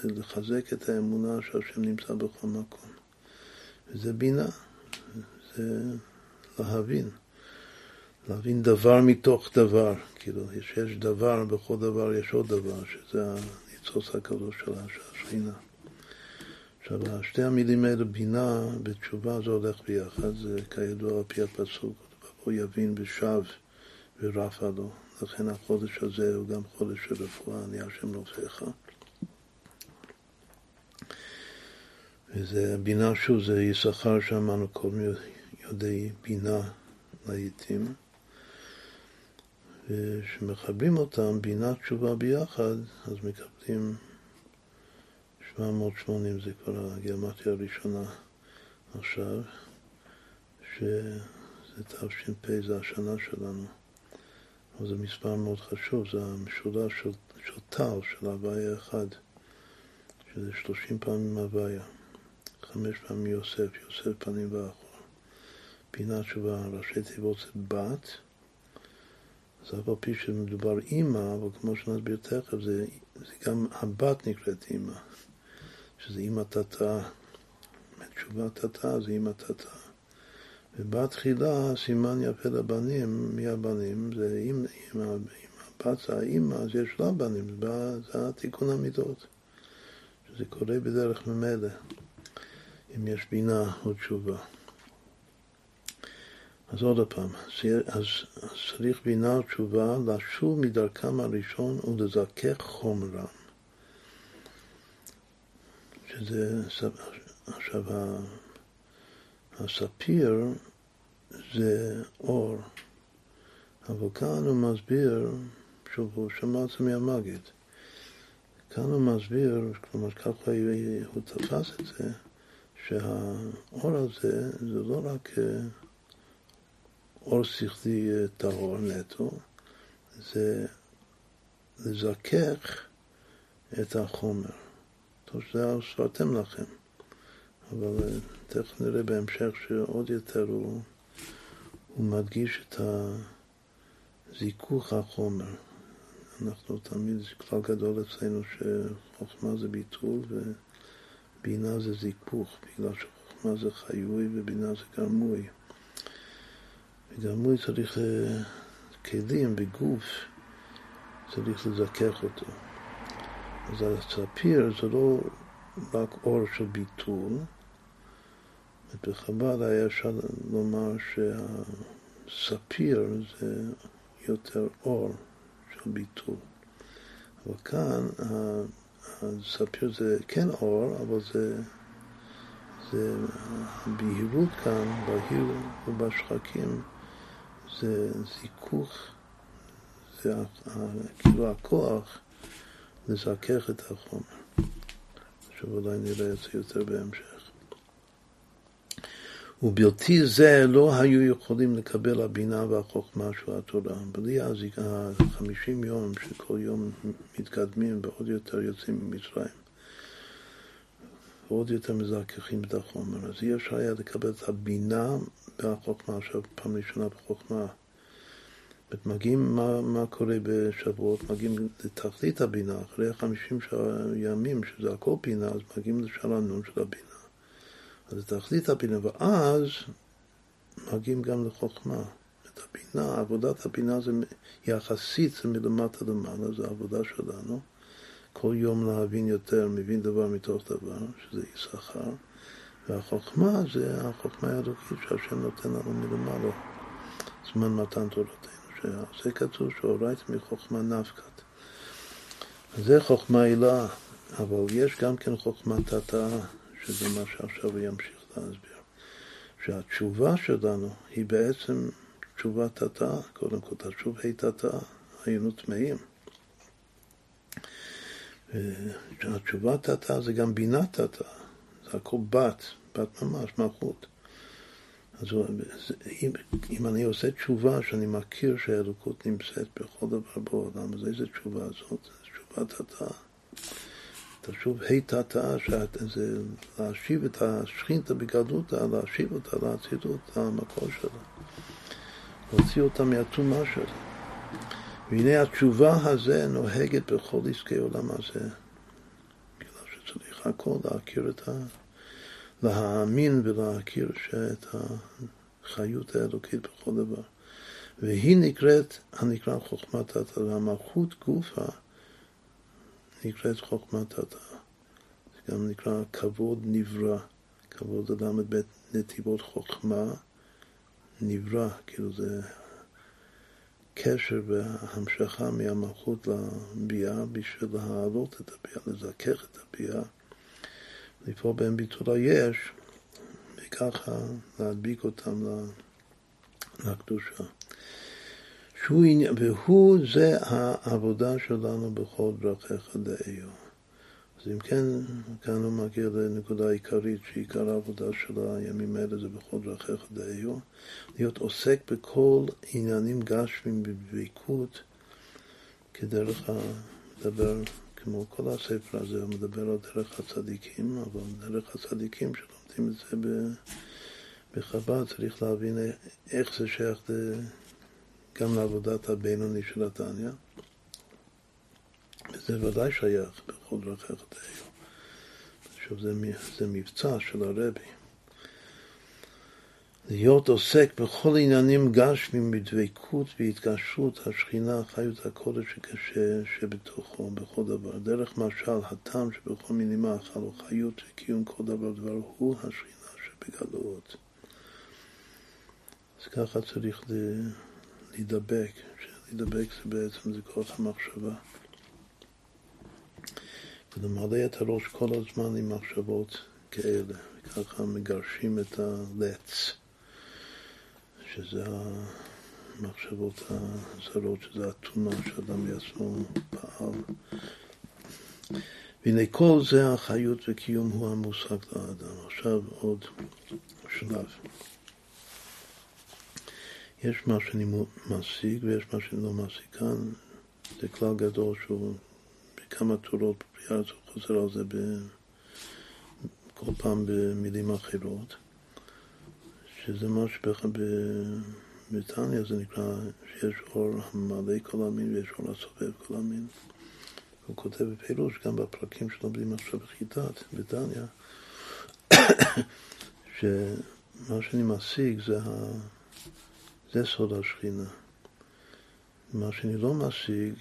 ולחזק את האמונה שהשם נמצא בכל מקום. וזה בינה, זה להבין, להבין דבר מתוך דבר, כאילו, יש דבר, בכל דבר יש עוד דבר, שזה הניצוץ הקדוש של השכינה. עכשיו, שתי המילים האלה, בינה ותשובה, זה הולך ביחד, זה כידוע על פי הפסוק, הוא יבין ושב ורפא לו. לכן החודש הזה הוא גם חודש של רפואה, אני השם רופאיך. וזה בינה, שוב, זה יששכר שאמרנו קודם יודעי בינה לעיתים. וכשמחברים אותם, בינה תשובה ביחד, אז מקבלים 780 זה כבר הגיאומטיה הראשונה עכשיו, שזה תש"פ, זה השנה שלנו. אבל זה מספר מאוד חשוב, זה המשולש של, של טל, של הוויה אחד, שזה 30 פעמים הוויה, חמש פעמים יוסף, יוסף פנים ואחור. פינה תשובה, ראשי תיבות זה בת, אז אף על פי שמדובר אימא, אבל כמו שנסביר תכף, זה, זה גם הבת נקראת אימא. שזה אימא תתא, תשובה תתא זה אימא תתא. ובתחילה סימן יפה לבנים, מי הבנים? זה אם, אם, אם הבת זה האימא, אז יש לה בנים, זה התיקון המידות. שזה קורה בדרך ממילא, אם יש בינה או תשובה. אז עוד פעם, אז, צריך בינה ותשובה לשוב מדרכם הראשון ולזכך חומרם. שזה, עכשיו, הספיר זה אור, אבל כאן הוא מסביר, שוב, הוא שמע את זה מהמגיד, כאן הוא מסביר, כלומר ככה הוא תפס את זה, שהאור הזה זה לא רק אה, אור שכלי אה, טהור נטו, זה לזכך את החומר. טוב שזה שרתם לכם. אבל אה, תכף נראה בהמשך שעוד יותר הוא, הוא מדגיש את זיכוך החומר. אנחנו תמיד, זה כלל גדול אצלנו שחוכמה זה ביטול ובינה זה זיכוך, בגלל שחוכמה זה חיוי ובינה זה גרמוי. וגרמוי צריך אה, כלים בגוף, צריך לזכך אותו. אז הספיר זה לא רק אור של ביטול, בחב"ד היה אפשר לומר שהספיר זה יותר אור של ביטול. אבל כאן הספיר זה כן אור, אבל זה, זה הבהירות כאן, בהיר ובשחקים, זה זיכוך, זה כאילו הכוח לזכך את החומר. עכשיו אולי נראה את זה יותר בהמשך. ובלתי זה לא היו יכולים לקבל הבינה והחוכמה של התורה. בלי החמישים יום שכל יום מתקדמים ועוד יותר יוצאים ממצרים. ועוד יותר מזככים את החומר. אז אי אפשר היה לקבל את הבינה והחוכמה, עכשיו פעם ראשונה בחוכמה. מגיעים, מה, מה קורה בשבועות? מגיעים לתכלית הבינה, אחרי חמישים ימים, שזה הכל בינה, אז מגיעים לשאר הנון של הבינה. אז תכלית הבינה, ואז מגיעים גם לחוכמה. את הבינה, עבודת הבינה זה יחסית, זה מלמטה למעלה, זה העבודה שלנו. כל יום להבין יותר, מבין דבר מתוך דבר, שזה יששכר. והחוכמה זה החוכמה האלוקית שהשם נותן לנו מלמעלה, זמן מתן תורתנו. שזה כתוב שאורייתא מחוכמה נפקת. זה חוכמה עילה, אבל יש גם כן חוכמה תתאה, שזה מה שעכשיו הוא ימשיך להסביר. שהתשובה שלנו היא בעצם תשובה תתאה, קודם כל תשוב ה' תתאה, היינו טמאים. התשובה תתאה זה גם בינה תתאה, זה הכל בת, בת ממש, מלכות. אז אם, אם אני עושה תשובה שאני מכיר שהאלוקות נמצאת בכל דבר בעולם, אז איזה תשובה זאת? תשובה תתאה. תשוב ה' תתאה, זה להשיב את השכינתא בגדלותא, להשיב אותה לאצילות, למקור שלה. להוציא אותה מהטומאה שלה. והנה התשובה הזה נוהגת בכל עסקי עולם הזה. בגלל שצריך הכל להכיר את ה... להאמין ולהכיר את החיות האלוקית בכל דבר. והיא נקראת, הנקרא חוכמת התא, והמלכות גופה נקראת חוכמת התא. זה גם נקרא כבוד נברא, כבוד אדם בית נתיבות חוכמה נברא, כאילו זה קשר והמשכה מהמלכות לביאה בשביל להעלות את הביאה, לזכך את הביאה, לפעול בהם ביטול היש, וככה להדביק אותם לקדושה. שהוא, והוא זה העבודה שלנו בכל דרכיך דאיו. אז אם כן, כאן הוא מגיע לנקודה עיקרית שעיקר העבודה של הימים האלה זה בכל דרכיך דאיו, להיות עוסק בכל עניינים גשמים בדבקות כדרך לדבר, כמו כל הספר הזה, הוא מדבר על דרך הצדיקים, אבל דרך הצדיקים שלומדים את זה בחב"ד, צריך להבין איך זה שייך גם לעבודת הבינוני של התניא. וזה ודאי שייך בכל דרכי חטאיו. עכשיו זה, זה מבצע של הרבי. להיות עוסק בכל עניינים גשמים בדבקות והתקשרות השכינה, חיות הקודש שקשה שבתוכו, בכל דבר. דרך משל, הטעם שבכל מאכל או חיות וקיום כל דבר דבר הוא השכינה שבגלויות. אז ככה צריך להידבק, להידבק זה בעצם זה כוח המחשבה. ולמלא את הראש כל הזמן עם מחשבות כאלה, וככה מגרשים את הלץ, שזה המחשבות הזרות, שזה הטומאה שאדם בעצמו פעל. והנה כל זה החיות וקיום הוא המושג לאדם. עכשיו עוד שלב. יש מה שאני משיג ויש מה שאני לא משיג. כאן זה כלל גדול שהוא בכמה צורות אז הוא חוזר על זה ב... כל פעם במילים אחרות, שזה מה שבטניה זה נקרא שיש אור המלא כל המין ויש אור הסובב כל המין. הוא כותב בפירוש גם בפרקים שלומדים עכשיו בחיטת, בטניה, <coughs> שמה שאני משיג זה, ה... זה סוד השכינה. מה שאני לא משיג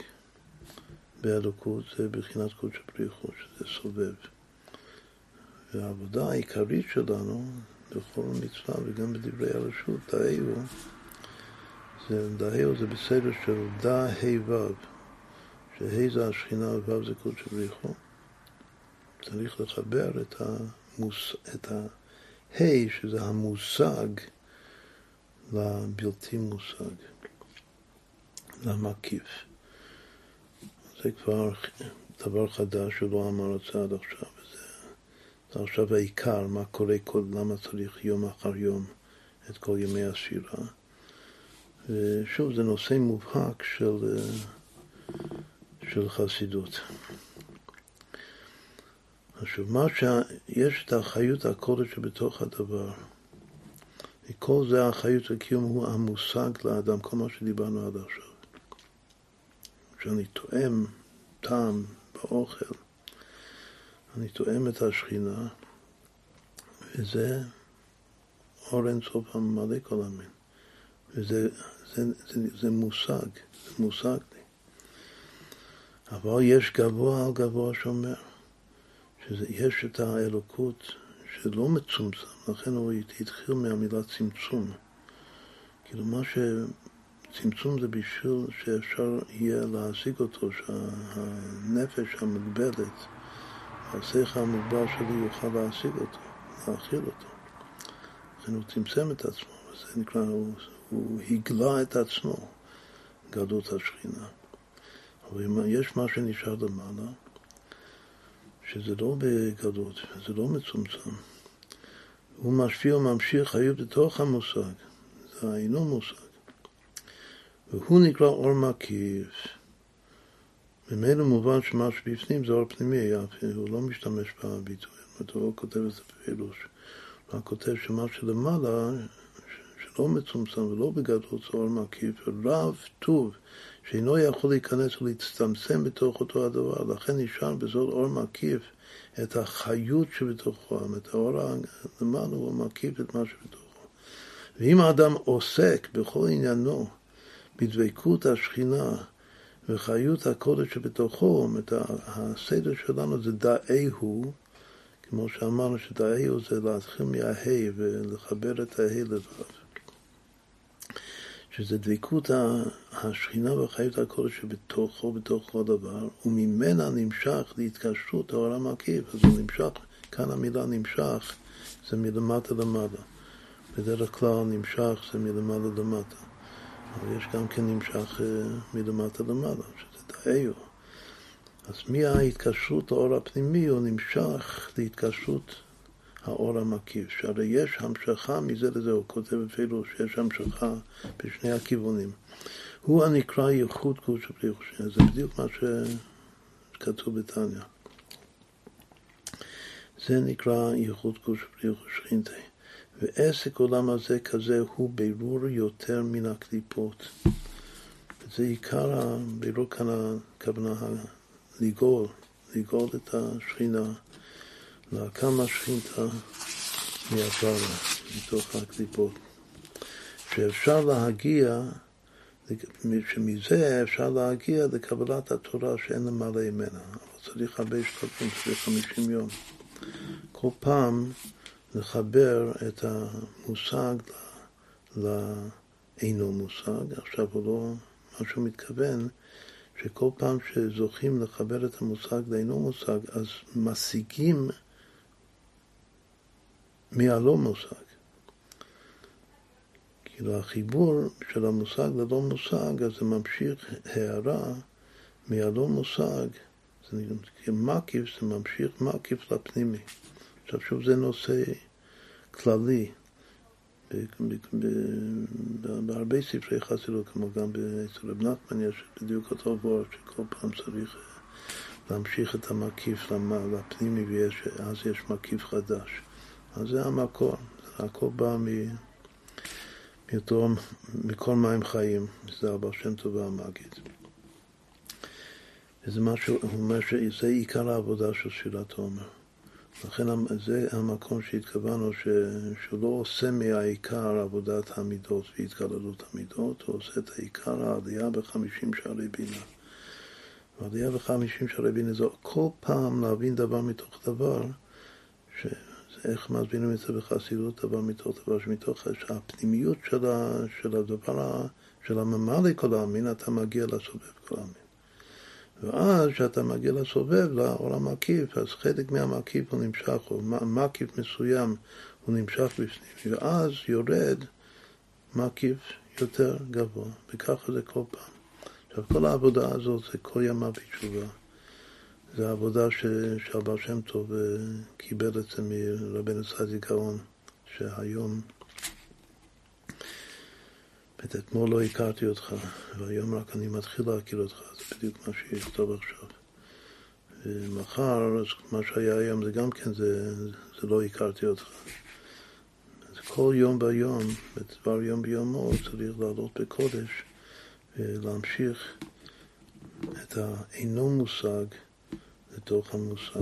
באלוקות זה בחינת קודש בריחו, שזה סובב. והעבודה העיקרית שלנו בכל מצווה וגם בדברי הרשות, דאהו, זה, דאהו זה בסדר של דא ה' ו', שה' זה השכינה וו' זה קודש בריחו. צריך לחבר את, המוס, את ה-ה' שזה המושג לבלתי מושג, למקיף. זה כבר דבר חדש שהוא לא אמר את זה עד עכשיו. זה עכשיו העיקר, מה קורה, כל, למה צריך יום אחר יום את כל ימי השירה. ושוב, זה נושא מובהק של, של חסידות. עכשיו, מה שיש את האחריות הקודש שבתוך הדבר. וכל זה האחריות לקיום הוא המושג לאדם, כל מה שדיברנו עד עכשיו. שאני תואם טעם באוכל, אני תואם את השכינה, וזה אור אינסוף הממלא כל המין. וזה זה, זה, זה מושג, זה מושג לי. אבל יש גבוה על גבוה שאומר, שיש את האלוקות שלא מצומצם, לכן הוא התחיל מהמילה צמצום. כאילו מה שצמצום זה בשביל שאפשר יהיה להשיג אותו, שהנפש המוגבלת, השכל המוגבל שלי יוכל להשיג אותו, להכיל אותו. לכן הוא צמצם את עצמו, וזה נקרא, הוא, הוא הגלה את עצמו, גדות השכינה. אבל יש מה שנשאר למעלה, שזה לא בגדות, זה לא מצומצם. הוא משפיע וממשיך חיות בתוך המושג, זה אינו מושג. והוא נקרא אור מקיף. ממילא מובן שמה שבפנים זה אור פנימי, הוא לא משתמש בביטוי, הוא לא כותב את זה בפירוש. הוא כותב שמה שלמעלה, שלא מצומצם ולא בגדול זה אור מקיף, רב טוב, שאינו יכול להיכנס ולהצטמצם בתוך אותו הדבר, לכן נשאר בזאת אור מקיף את החיות שבתוכו, את האור למעלה הוא מקיף את מה שבתוכו. ואם האדם עוסק בכל עניינו בדבקות השכינה וחיות הקודש שבתוכו, את הסדר שלנו זה דאי הוא, כמו שאמרנו שדאי הוא זה להתחיל מההי ולחבר את ההי לבב. שזה דבקות השכינה וחיות הקודש שבתוכו, בתוך כל דבר, וממנה נמשך להתקשרות האור המקיף, אז הוא נמשך, כאן המילה נמשך זה מלמטה למעלה. בדרך כלל נמשך זה מלמעלה למטה. אבל יש גם כן נמשך אה, מלמטה למעלה, שזה דאיו. אז מההתקשרות לאור הפנימי הוא נמשך להתקשרות האור המקיף, שהרי יש המשכה מזה לזה, הוא כותב אפילו שיש המשכה בשני הכיוונים. הוא הנקרא ייחוד קודש ובלי חושן, זה בדיוק מה שכתוב בתניא. זה נקרא ייחוד קודש ובלי חושנתי. ועסק עולם הזה כזה הוא בירור יותר מן הקליפות. זה עיקר הבירור כאן הכוונה לגאול, לגאול את השכינה. להקם השכינתה מהפרה, מתוך הקליפות. שאפשר להגיע, שמזה אפשר להגיע לקבלת התורה שאין למעלה ממנה. אבל צריך הרבה שקפים, צריך חמישים יום. כל פעם לחבר את המושג לאינו מושג. עכשיו הוא לא, מה שהוא מתכוון, שכל פעם שזוכים לחבר את המושג לאינו מושג, אז משיגים מהלא מושג. כאילו החיבור של המושג ללא מושג, אז זה ממשיך הערה מהלא מושג, זה מקיף, זה ממשיך מקיף לפנימי. עכשיו שוב זה נושא כללי בהרבה ספרי חסידות, כמו גם אצל רב נחמן יש בדיוק אותו וורט שכל פעם צריך להמשיך את המקיף לפנימי ואז יש מקיף חדש. אז זה המקור, הכל בא מ... מאותו, מכל מים חיים, זה הבא שם טוב והמגיד. וזה משהו, הוא אומר שזה עיקר העבודה של שירת עומר. לכן זה המקום שהתכוונו ש, שהוא לא עושה מהעיקר עבודת המידות והתגללות המידות, הוא עושה את העיקר העלייה בחמישים שערי בינה. העלייה בחמישים שערי בינה זה כל פעם להבין דבר מתוך דבר, ש... איך מסבירים את זה בחסידות, דבר מתוך דבר שמתוך הפנימיות של, ה, של הדבר, של הממלא כל העמין, אתה מגיע לסובב כל העמין. ואז כשאתה מגיע לסובב, לאור המקיף, אז חלק מהמקיף הוא נמשך, או מקיף מסוים הוא נמשך בפנים, ואז יורד מקיף יותר גבוה, וככה זה כל פעם. עכשיו, כל העבודה הזאת זה כל ימה בתשובה. זו עבודה שהבר שם טוב אה, קיבל את זה מרבנו סעדי גאון, שהיום, אתמול לא הכרתי אותך, והיום רק אני מתחיל להכיר אותך, זה בדיוק מה שיכתוב עכשיו. ומחר, אז מה שהיה היום זה גם כן, זה, זה לא הכרתי אותך. אז כל יום ביום, בדבר יום ביומו, צריך לעלות בקודש ולהמשיך את האינו מושג לתוך המושג.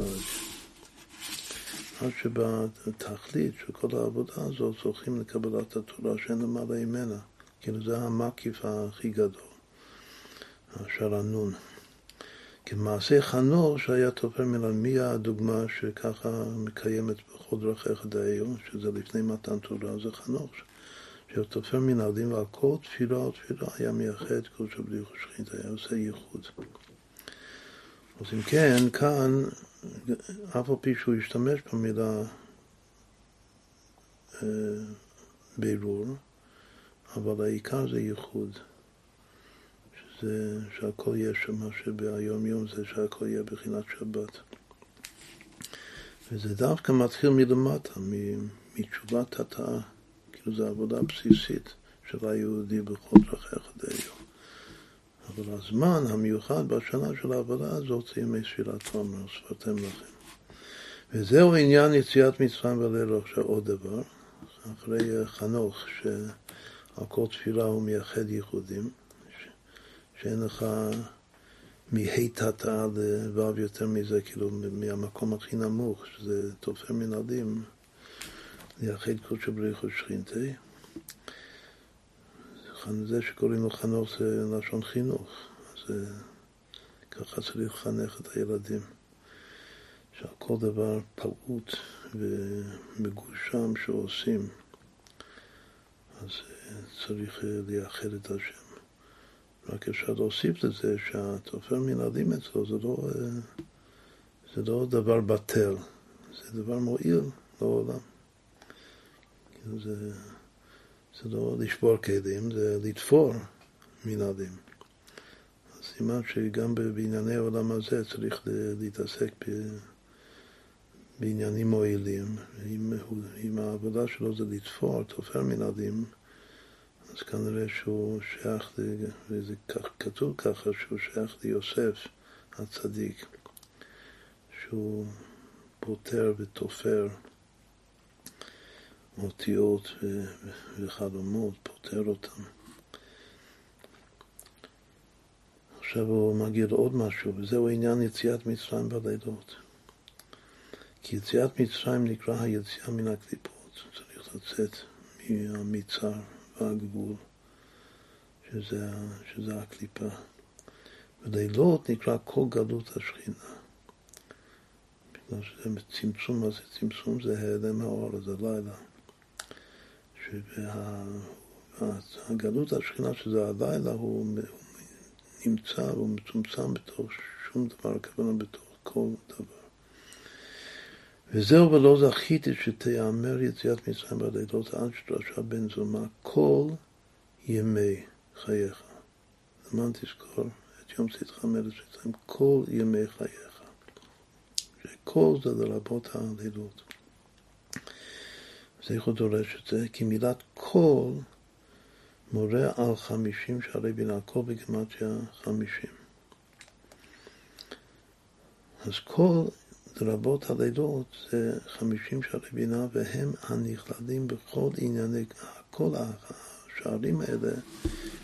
עד שבתכלית של כל העבודה הזאת זוכים לקבלת התורה שאין למעלה ממנה. כאילו זה המקיף הכי גדול, השרנון. כמעשה חנוך שהיה תופר מלן, מי הדוגמה שככה מקיימת בכל דרכיך דאיו, שזה לפני מתן תורה, זה חנוך. שהיה תופר מנהלים ועל כל תפילה ותפילה היה מייחד קודש בלי חושכית, היה עושה ייחוד. אז אם כן, כאן, אף על פי שהוא השתמש במילה אה, בירור, אבל העיקר זה ייחוד. שזה שהכל יהיה שם, שביום יום זה שהכל יהיה בחינת שבת. וזה דווקא מתחיל מלמטה, מתשובת התאה, כאילו זו עבודה בסיסית של היהודי בכל דרכיך דיו. אבל הזמן המיוחד בשנה של העבודה הזאת זה ימי ספילת תומר, שפרתם לכם. וזהו עניין יציאת מצרים בליל עכשיו עוד דבר, אחרי חנוך, שעל כל תפילה הוא מייחד ייחודים. שאין לך מהיטתה לו' יותר מזה, כאילו מהמקום הכי נמוך, שזה תופר מנהלים, ליחד קודשא בריך ושכינתי. זה שקוראים לו חנוך זה לשון חינוך, אז ככה צריך לחנך את הילדים, שעל כל דבר פעוט ומגושם שעושים, אז צריך לייחד את השם. רק אפשר להוסיף לזה שהתופר מנהלים אצלו זה לא, זה לא דבר בטל, זה דבר מועיל לעולם. זה, זה לא לשבור כלים, זה לתפור מנהלים. סימן שגם בענייני העולם הזה צריך להתעסק ב, בעניינים מועילים. אם, אם העבודה שלו זה לתפור, תופר מנהלים, אז כנראה שהוא שייך, וזה כך, כתוב ככה, שהוא שייך ליוסף הצדיק, שהוא פותר ותופר אותיות וחלומות, פותר אותם. עכשיו הוא מגיע לעוד משהו, וזהו עניין יציאת מצרים בלילות. כי יציאת מצרים נקרא היציאה מן הקליפות, צריך לצאת מהמצר. הגבול, שזה, שזה הקליפה. ולילות נקרא כל גלות השכינה. בגלל שזה צמצום, מה זה צמצום? זה העלם האור, זה לילה. שהגלות השכינה, שזה הלילה, הוא, נמצא, הוא מצומצם בתוך שום דבר, הכוונה בתוך כל דבר. וזהו ולא זכיתי שתיאמר יציאת מצרים בלילות עד שדרשה בן זומה כל ימי חייך. למען תזכור את יום צאתך מארץ מצרים כל ימי חייך. שכל זה לרבות הלילות. אז איך הוא דורש את זה? כי מילת כל מורה על חמישים שערי בינה, כל בגמטיה חמישים. אז כל לרבות הלילות זה חמישים שערי בינה והם הנכללים בכל ענייני, כל השערים האלה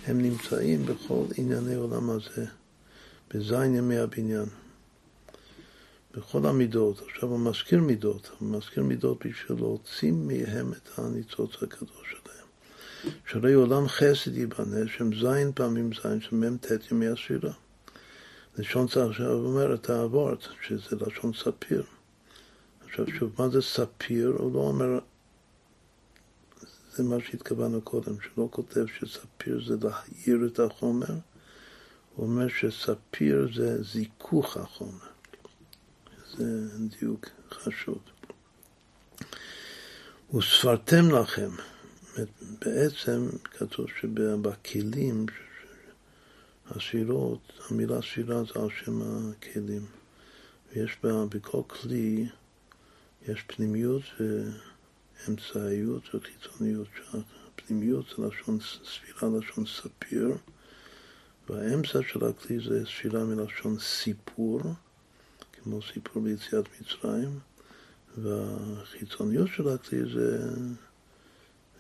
הם נמצאים בכל ענייני עולם הזה, בזין ימי הבניין, בכל המידות. עכשיו הוא מזכיר מידות, הוא מזכיר מידות בשביל להוציא מהם את הניצוץ הקדוש שלהם. שהרי עולם חסד ייבנה, שהם זין פעמים זין, שמ"ט ימי הספירה. לשון עכשיו אומר את שזה לשון ספיר. עכשיו שוב, מה זה ספיר? הוא לא אומר, זה מה שהתכוונו קודם, שלא כותב שספיר זה להעיר את החומר, הוא אומר שספיר זה זיכוך החומר. זה דיוק חשוב. וספרתם לכם, בעצם כתוב שבכלים הספירות, המילה ספירה זה על שם הכלים. ויש בה, בכל כלי, יש פנימיות ואמצעיות וחיצוניות. הפנימיות זה לשון ספירה, לשון ספיר, והאמצע של הכלי זה ספירה מלשון סיפור, כמו סיפור ביציאת מצרים, והחיצוניות של הכלי זה,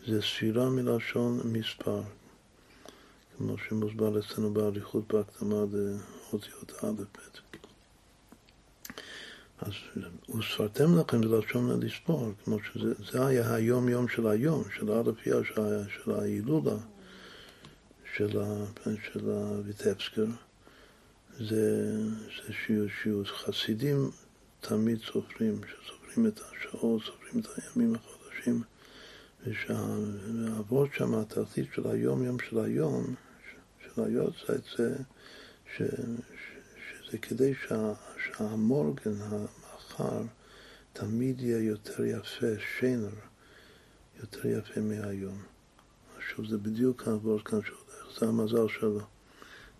זה ספירה מלשון מספר, כמו שמוסבר אצלנו באריכות בהקדמה לאותיות א' ב'. אז וספרתם לכם זה לשון לספור, כמו שזה היה היום יום של היום, של האלפיה, של, ההילולה, של, של הויטבסקר, זה, זה שיעור חסידים תמיד סופרים, שסופרים את השעות, סופרים את הימים החודשים, ושהעבוד שם, התחתית של היום יום של היום, של היוצא, זה, ש, שזה כדי שה, שהמורגן, המחר, תמיד יהיה יותר יפה, שיינר, יותר יפה מהיום. שוב, זה בדיוק העבוד כאן שהולך, זה המזל שלו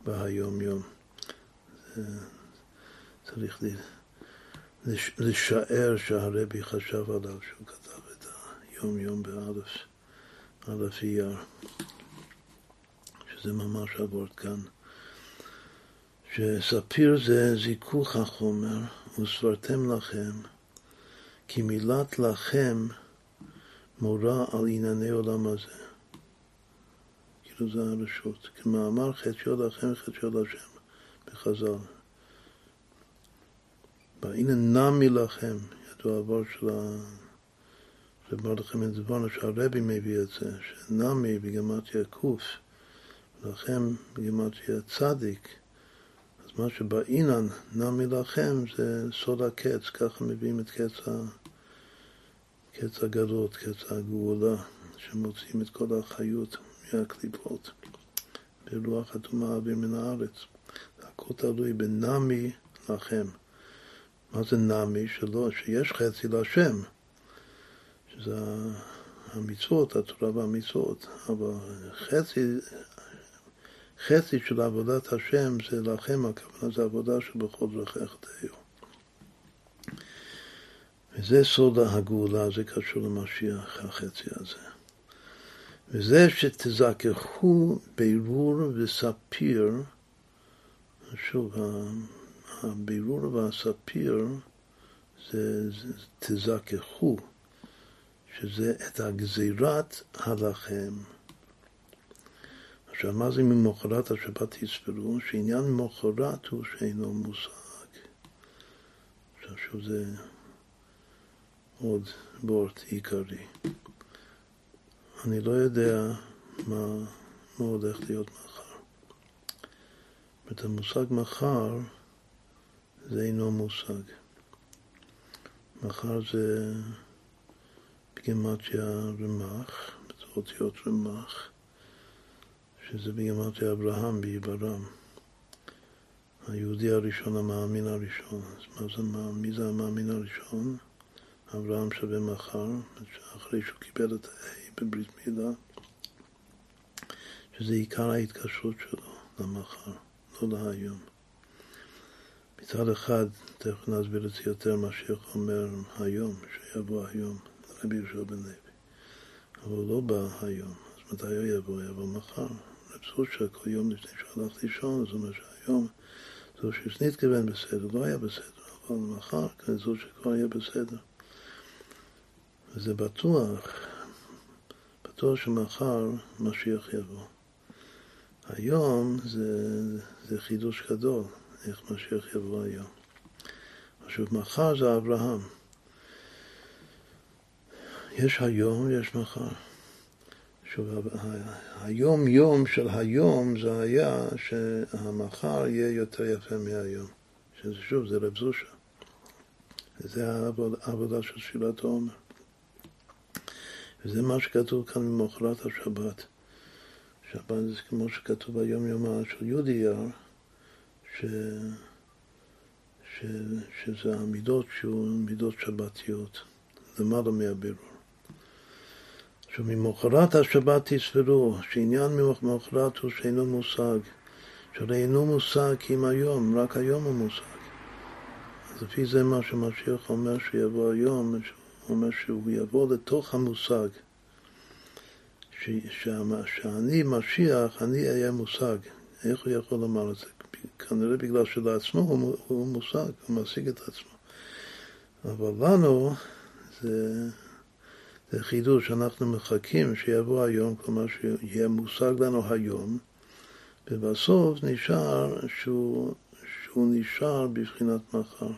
בהיום יום. צריך לשער שהרבי חשב עליו שהוא כתב את היום יום באלף, אלף אייר, שזה ממש עבוד כאן. שספיר זה זיכוך החומר, וסברתם לכם, כי מילת לכם מורה על ענייני עולם הזה. כאילו זה הרשות. כמאמר חציו לכם חציו לשם בחז"ל. והנה נמי לכם, ידוע עבור של ה... לכם את זבונה שהרבי מביא את זה, שנמי בגמטיה קוף, לכם בגמטיה צדיק, מה שבאינן נמי לכם זה סוד הקץ, ככה מביאים את קץ, ה... קץ הגלות, קץ הגאולה, שמוציאים את כל החיות מהקליפות ברוח הטומאה אוויר מן הארץ. הכל תלוי בנמי לכם. מה זה נמי? שלא, שיש חצי להשם, שזה המצוות, התורה והמצוות, אבל חצי חצי של עבודת השם זה לכם, הכוונה זה עבודה שבכל דרכיך תהיו. וזה סוד הגאולה, זה קשור למשיח, החצי הזה. וזה שתזכחו בירור וספיר, שוב, הבירור והספיר זה, זה תזכחו, שזה את הגזירת הלחם. עכשיו, מה זה ממחרת השבת יספרו? שעניין ממחרת הוא שאינו מושג. עכשיו, שוב זה עוד בורט עיקרי. אני לא יודע מה, מה הולך להיות מחר. את המושג מחר זה אינו מושג. מחר זה בגימטיה רמ"ח, באותיות רמ"ח. שזה בגימטרי אברהם בעיברם. היהודי הראשון, המאמין הראשון. אז מה זה, מי זה המאמין הראשון? אברהם שווה מחר, אחרי שהוא קיבל את ה-A בברית מילה, שזה עיקר ההתקשרות שלו למחר, לא להיום. מצד אחד, תכף נסביר את זה יותר, מה שיכול היום, שיבוא היום, רבי יהושע בן לוי. אבל הוא לא בא היום, אז מתי הוא יבוא? יבוא מחר. סושה כל יום לפני שהוא הלך לישון, זאת אומרת שהיום זו שסניתגוון בסדר, לא היה בסדר, אבל מחר זו שכבר יהיה בסדר. וזה בטוח, בטוח שמחר משיח יבוא. היום זה, זה חידוש גדול, איך משיח יבוא היום. עכשיו, מחר זה אברהם. יש היום, יש מחר. שוב, היום יום של היום זה היה שהמחר יהיה יותר יפה מהיום. שזה שוב, זה רב זושה. זה העבודה של תפילת העומר. וזה מה שכתוב כאן ממחרת השבת. שבת זה כמו שכתוב ביום יומה של יער, ש... ש... שזה המידות שהוא מידות שבתיות, למעלה מהבירור. עכשיו, ממחרת השבת תספרו, שעניין ממחרת הוא שאינו מושג. שהרי אינו מושג אם היום, רק היום הוא מושג. אז לפי זה מה שמשיח אומר שיבוא היום, הוא אומר שהוא יבוא לתוך המושג. ש, שאני משיח, אני אהיה מושג. איך הוא יכול לומר את זה? כנראה בגלל שלעצמו הוא, הוא מושג, הוא משיג את עצמו. אבל לנו זה... זה חידוש שאנחנו מחכים שיבוא היום, כלומר שיהיה מושג לנו היום, ובסוף נשאר שהוא, שהוא נשאר בבחינת מחר.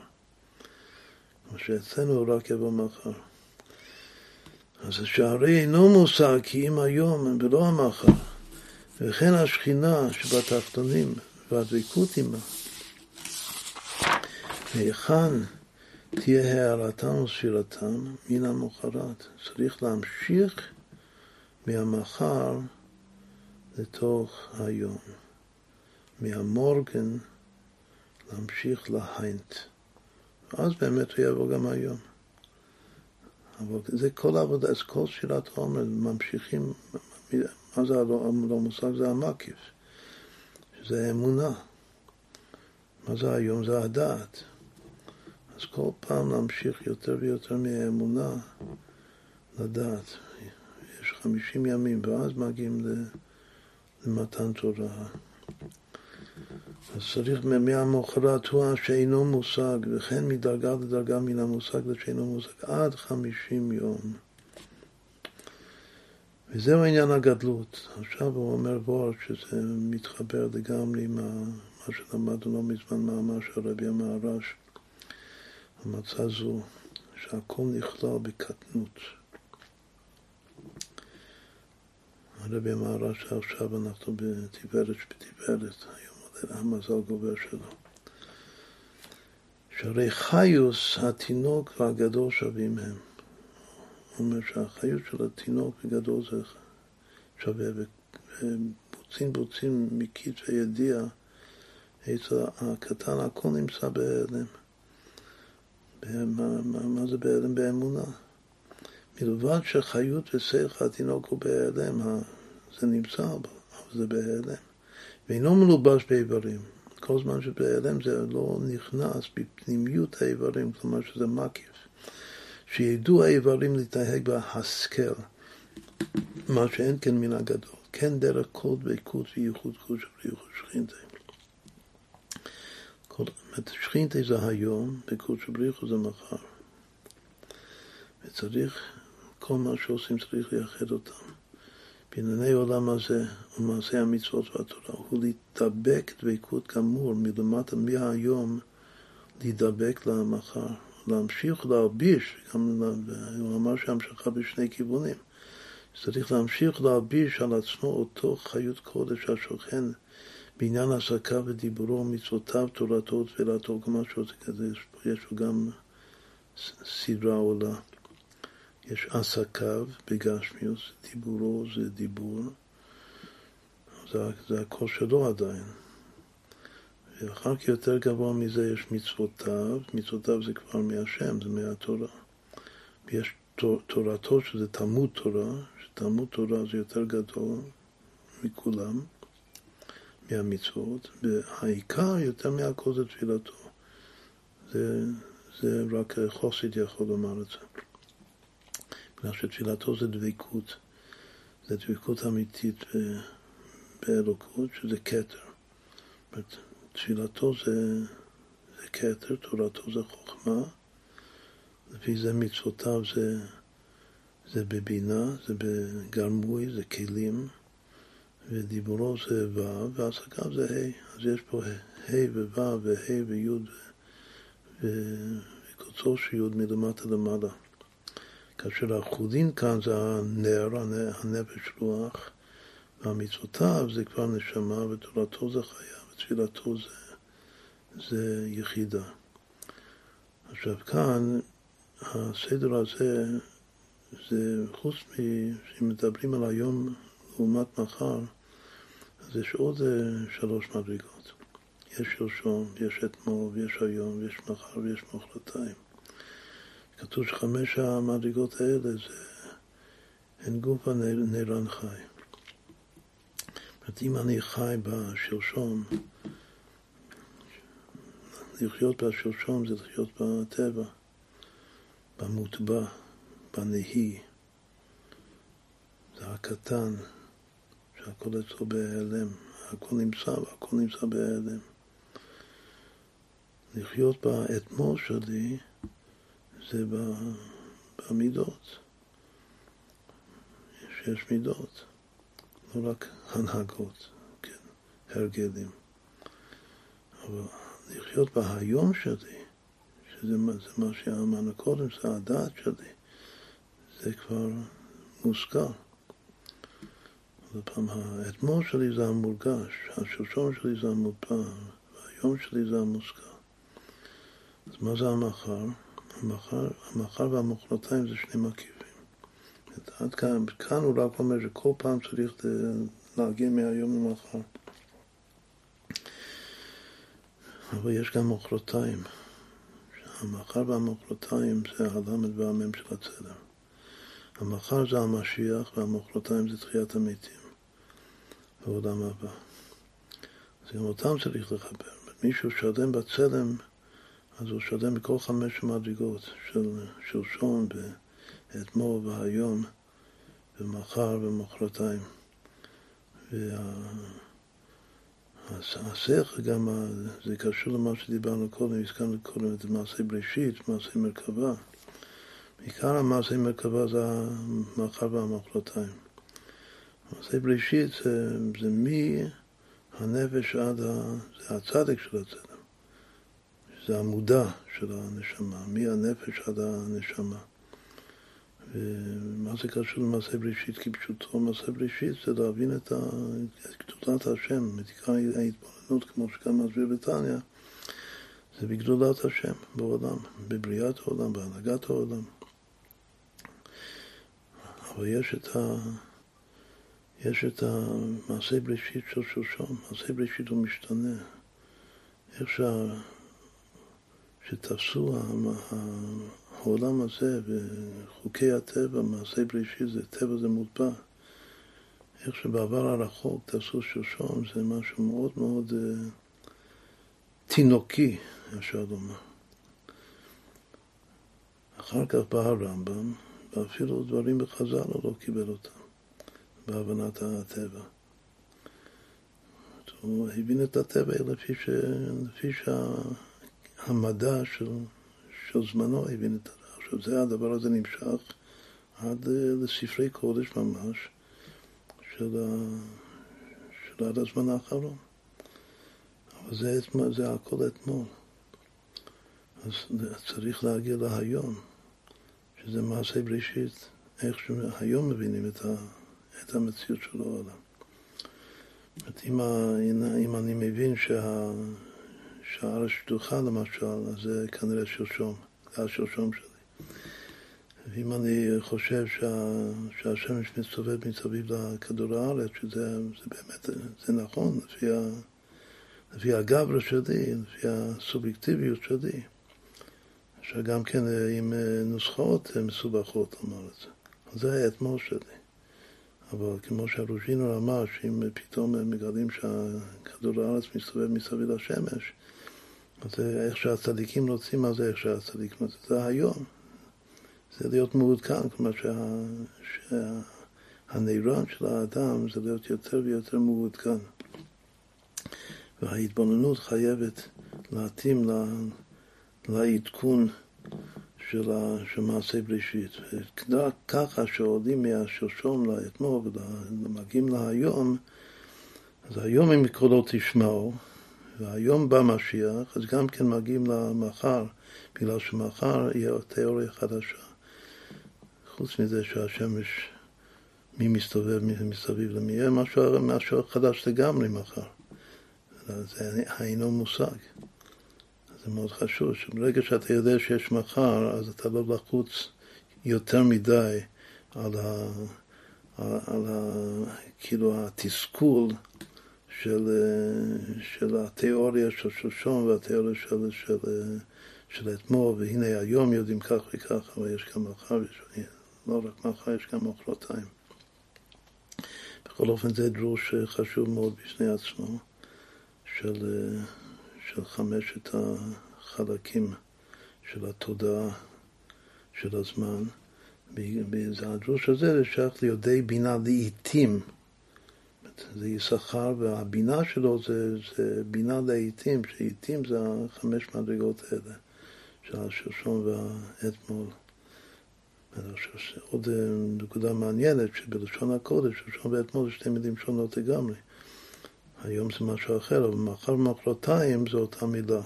מה שאצלנו רק יבוא מחר. אז שהרי אינו מושג כי אם היום ולא המחר, וכן השכינה שבתחתונים והדבקות עמה. היכן תהיה הערתם וספירתם מן המוחרת. צריך להמשיך מהמחר לתוך היום. מהמורגן להמשיך להיינט. ואז באמת הוא יבוא גם היום. אבל זה כל העבודה, אז כל שירת עומר ממשיכים, מה זה הלא מושג? זה המקיף, שזה האמונה. מה זה היום? זה הדעת. אז כל פעם להמשיך יותר ויותר מהאמונה לדעת. יש חמישים ימים, ואז מגיעים למתן תורה. אז צריך מהמוחרת הוא שאינו מושג, וכן מדרגה לדרגה מן המושג לשאינו מושג, עד חמישים יום. וזהו עניין הגדלות. עכשיו הוא אומר בור שזה מתחבר לגמרי עם מה שלמדנו לא מזמן מאמר של רבי המהר"ש. המצה זו שהכל נכלל בקטנות. הרבי המהר"ש שעכשיו אנחנו שבתפארת, היום המזל גובר שלו. שהרי חיוס התינוק והגדול שווים הם. הוא אומר שהחיות של התינוק וגדול זה שווה, ובוצים בוצים מכתבי ידיע, אצל הקטן הכל נמצא בהיעלם. מה, מה, מה זה בהיעלם? באמונה. מלבד שחיות ושכל התינוק הוא בהיעלם, זה נמצא, אבל זה בהיעלם. ואינו מלובש באיברים. כל זמן שבהיעלם זה לא נכנס בפנימיות האיברים, כלומר שזה מקיף. שידעו האיברים להתנהג בהשכל, מה שאין כן מן הגדול. כן דרך כל דבקות וייחוד קודש ובריחוד שכינתה. שכינתה זה היום, וקודש ובריחוד זה מחר. וצריך, כל מה שעושים צריך לייחד אותם. בענייני עולם הזה ומעשי המצוות והתורה הוא להתדבק דבקות גמור מלמטה מהיום להידבק למחר, להמשיך להלביש, גם הוא אמר שהמשכה בשני כיוונים, צריך להמשיך להלביש על עצמו אותו חיות קודש השוכן בעניין עסקה ודיבורו, מצוותיו, תורתו, תפילתו, כמו שעושה כזה, יש פה גם סדרה עולה. יש עסקיו בגשמיוס, דיבורו זה דיבור, זה, זה הקול שלו עדיין. ואחר כך יותר גבוה מזה יש מצוותיו, מצוותיו זה כבר מהשם, זה מהתורה. ויש תורתו שזה תלמוד תורה, שתלמוד תורה זה יותר גדול מכולם, מהמצוות, והעיקר יותר מהכל זה תפילתו. זה, זה רק חוסית יכול לומר את זה. בגלל שתפילתו זה דבקות, זה דבקות אמיתית באלוקות, שזה כתר. תפילתו זה, זה כתר, תורתו זה חוכמה, לפי זה מצוותיו זה, זה בבינה, זה בגרמוי, זה כלים, ודיבורו זה ו', ועסקיו זה ה'. אז יש פה ה' וו' וה' וי' וקוצו של י' מלמטה למעלה. כאשר החולין כאן זה הנר, הנפש רוח, והמצוותיו זה כבר נשמה, ותורתו זה חיה, ותפילתו זה, זה יחידה. עכשיו כאן, הסדר הזה, זה חוץ שמדברים על היום לעומת מחר, אז יש עוד שלוש מדרגות. יש שלשום, יש אתמול, יש היום, יש מחר ויש מחרתיים. כתוב שחמש המדרגות האלה זה הן גוף הנרן חי. זאת אם אני חי בשלשום, לחיות בשלשום זה לחיות בטבע, במוטבע, בנהי. זה הקטן, שהכל אצלו בהיעלם, הכל נמצא והכל נמצא בהיעלם. לחיות באתמול שלי זה במידות. יש, יש מידות, לא רק הנהגות, כן, הרגלים. אבל לחיות בהיום שלי, שזה מה, זה מה שאמרנו קודם, זה הדעת שלי, זה כבר. עוד פעם, האתמול שלי זה המורגש, השלשום שלי זה המודפר, והיום שלי זה המוזכר. אז מה זה המחר? המחר, המחר והמוחרתיים זה שני מרכיבים. עד כאן, כאן הוא רק אומר שכל פעם צריך להגיע מהיום למחר. אבל יש גם מוחרתיים. המחר והמוחרתיים זה הלמד והמם של הצלם. המחר זה המשיח והמוחרתיים זה תחיית המתים בעולם הבא. אז גם אותם צריך לחבר. מישהו שלם בצלם, אז הוא שלם בכל חמש המדרגות של שלשום ואתמול והיום ומחר ומחרתיים. והשכל גם, זה קשור למה שדיברנו קודם, הזכרנו קודם את מעשה בראשית, מעשה מרכבה. עיקר המעשה מרכבה זה המחר והמחרתיים. מעשה בראשית זה, זה מהנפש עד ה... זה הצדק של הצדק. זה המודע של הנשמה, מהנפש עד הנשמה. ומה זה קשור למעשה בראשית כפשוטו? מעשה בראשית זה להבין את גדולת השם, עיקר ההתבוננות, כמו שגם מסביר בתניא, זה בגדולת השם בעולם, בבריאת העולם, בהנהגת העולם. אבל יש את, ה... יש את המעשה בראשית של שושום, מעשה בראשית הוא משתנה. איך שה... שתפסו העולם הזה וחוקי הטבע, מעשה בראשית, זה טבע זה מוטבע. איך שבעבר הרחוק תעשו שושום זה משהו מאוד מאוד uh, תינוקי, אפשר לומר. אחר כך בא הרמב"ם, ואפילו דברים בחז"ל הוא לא קיבל אותם, בהבנת הטבע. הוא הבין את הטבע לפי, ש... לפי שהמדע של... של זמנו הבין את זה. עכשיו, זה הדבר הזה נמשך עד אה, לספרי קודש ממש של, ה... של עד הזמן האחרון. אבל זה, זה הכל אתמול. אז צריך להגיע להיום, שזה מעשה בראשית, איך שהיום מבינים את, ה... את המציאות של העולם. אם, אם אני מבין שה... שהארץ שטוחה למשל, אז זה כנראה שלשום, זה השלשום שלי. ואם אני חושב שה, שהשמש מסתובב מסביב לכדור הארץ, שזה זה באמת, זה נכון, לפי, ה, לפי הגברה שלי, לפי הסובייקטיביות שלי, שגם כן עם נוסחאות מסובכות לומר את זה. זה היה אתמול שלי. אבל כמו שהרוז'ינר אמר, שאם פתאום מגלים שהכדור הארץ מסתובב מסביב לשמש, אז איך שהצדיקים רוצים, מה זה איך שהצדיקים רוצים? זה היום. זה להיות מעודכן, כלומר שה, של האדם זה להיות יותר ויותר מעודכן. וההתבוננות חייבת להתאים לעדכון של, מעשה בראשית. ככה שעולים מהשלשום לאתמול ומגיעים להיום, אז היום הם יקראו לו תשמעו, והיום בא משיח, אז גם כן מגיעים למחר, בגלל שמחר יהיה תיאוריה חדשה. חוץ מזה שהשמש, מי מסתובב מסביב למי, יהיה משהו, משהו חדש לגמרי מחר. זה אינו מושג. זה מאוד חשוב, שברגע שאתה יודע שיש מחר, אז אתה לא לחוץ יותר מדי על, ה, על, על ה, כאילו התסכול של, של התיאוריה של שושון והתיאוריה של, של, של אתמול, והנה היום יודעים כך וכך, אבל יש גם מחר, יש, לא רק מחר, יש גם מחרתיים. בכל אופן זה דרוש חשוב מאוד בפני עצמו של, של חמשת החלקים של התודעה של הזמן. הדרוש הזה זה שייך ליודעי בינה לעיתים. זה יששכר, והבינה שלו זה, זה בינה לעיתים, שעיתים זה החמש מדרגות האלה, של השלשום והאתמול. עוד אה, נקודה מעניינת, שבלשון הקודש, שלשום ואתמול זה שתי מילים שונות לגמרי. היום זה משהו אחר, אבל מחר ומחרתיים זה אותה מילה.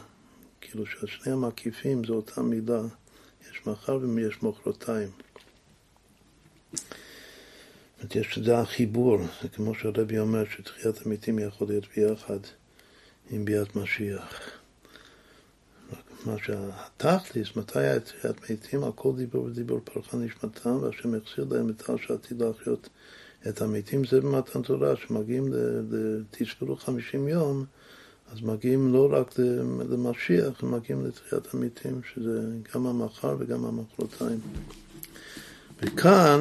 כאילו ששני המקיפים זה אותה מילה, יש מחר ויש מחרתיים. יש לזה החיבור, זה כמו שהרבי אומר שתחיית המתים יכול להיות ביחד עם ביאת משיח. מה שהתכליס, מתי היה תחיית מתים? הכל דיבור ודיבור פרחה נשמתם, והשם החזיר להם את הר שעתיד להחיות את המתים, זה במתן תורה, שמגיעים, תספרו חמישים יום, אז מגיעים לא רק למשיח, מגיעים לתחיית המתים, שזה גם המחר וגם המחרתיים. וכאן,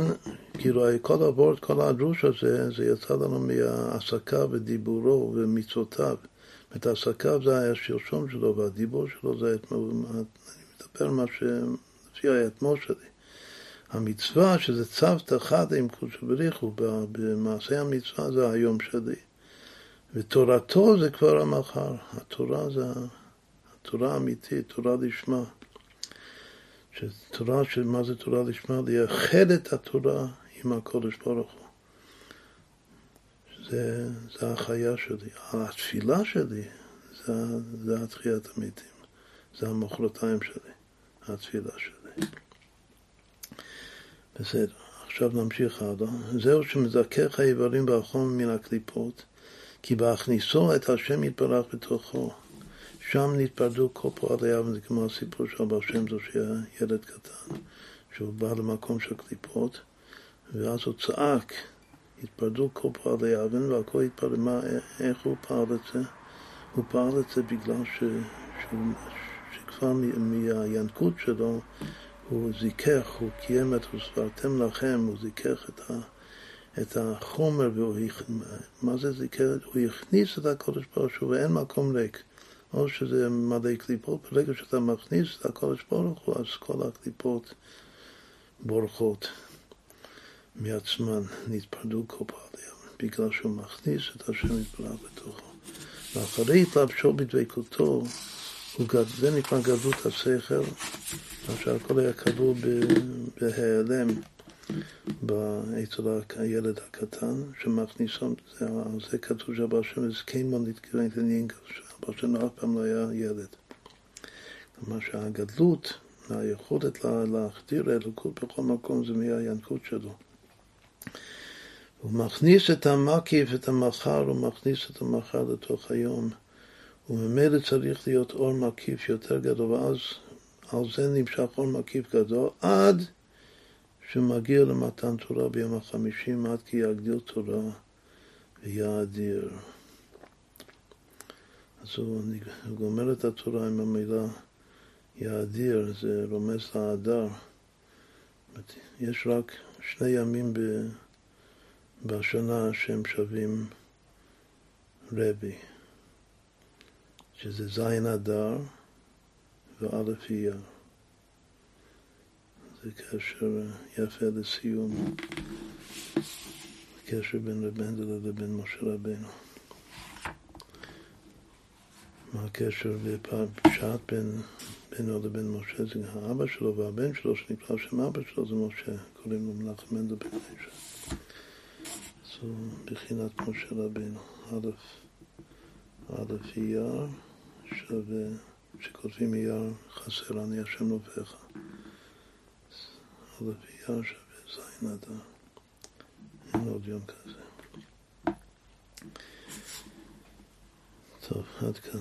כאילו, כל הוורד, כל הדרוש הזה, זה יצא לנו מהעסקה ודיבורו ומצוותיו. את העסקה זה היה השלשום שלו, והדיבור שלו זה, אני מדבר מה שלפי האתמול שלי. המצווה, שזה צוותא חד עם קודשו בריחו, במעשה המצווה זה היום שלי. ותורתו זה כבר המחר. התורה זה התורה האמיתית, תורה לשמה. שתורה, מה זה תורה לשמה? לייחד את התורה עם הקודש ברוך הוא. זה, זה החיה שלי. התפילה שלי זה, זה התחיית המתים. זה המחרתיים שלי, התפילה שלי. בסדר, עכשיו נמשיך הלאה. זהו שמזכך האיברים והחום מן הקליפות, כי בהכניסו את השם יתברך בתוכו. שם נתפרדו כל פועלי אבן, זה כמו הסיפור של בר שם זו שהיה ילד קטן, שהוא בא למקום של קליפות, ואז הוא צעק, התפרדו כל פועלי אבן, והכל התפרדו, מה, איך הוא פעל את זה? הוא פעל את זה בגלל ש, שהוא, שכבר מהינקות שלו הוא זיכך, הוא קיים את וסברתם לכם, הוא זיכך את, ה, את החומר, והוא, מה זה זיכך? הוא הכניס את הקודש ברוך הוא ואין מקום ריק. או שזה מלא קליפות, ברגע שאתה מכניס את הקודש ברוך הוא, אז כל הקליפות בורחות מעצמן, נתפרדו כל פעם, בגלל שהוא מכניס את השם יתברך בתוכו. ואחרי התלבשו בדבקותו, זה נקרא גדלות השכל, מה שהכל היה כלול בהיעלם אצל הילד הקטן, שמכניסו, זה, זה כתוב שבא שם זקיימון נתקרן עניין אבל שלנו אף פעם לא היה ילד. כלומר שהגדלות, היכולת להחדיר אלוקות בכל מקום זה מהינקות שלו. הוא מכניס את המקיף, את המחר, הוא מכניס את המחר לתוך היום. וממילא צריך להיות אור מקיף יותר גדול, ואז על זה נמשך אור מקיף גדול, עד שמגיע למתן תורה ביום החמישים, עד כי יגדיל תורה ויאדיר. אז הוא, גומר את התורה עם המילה יאדיר, זה רומז להדר. יש רק שני ימים ב, בשנה שהם שווים רבי, שזה זין אדר ואלף אייר. זה קשר יפה לסיום, קשר בין רבנדל לבין משה רבינו. מה הקשר בפשט בין בינו לבין משה, זה האבא שלו והבן שלו, שנקרא שם אבא שלו זה משה, קוראים לו מנחם מנדל בן אישה. זו בחינת משה רבינו. א', א' אייר שווה, כשכותבים אייר חסר אני השם נובך. א' אייר שווה זין אדם. אין עוד יום כזה. טוב, עד כאן.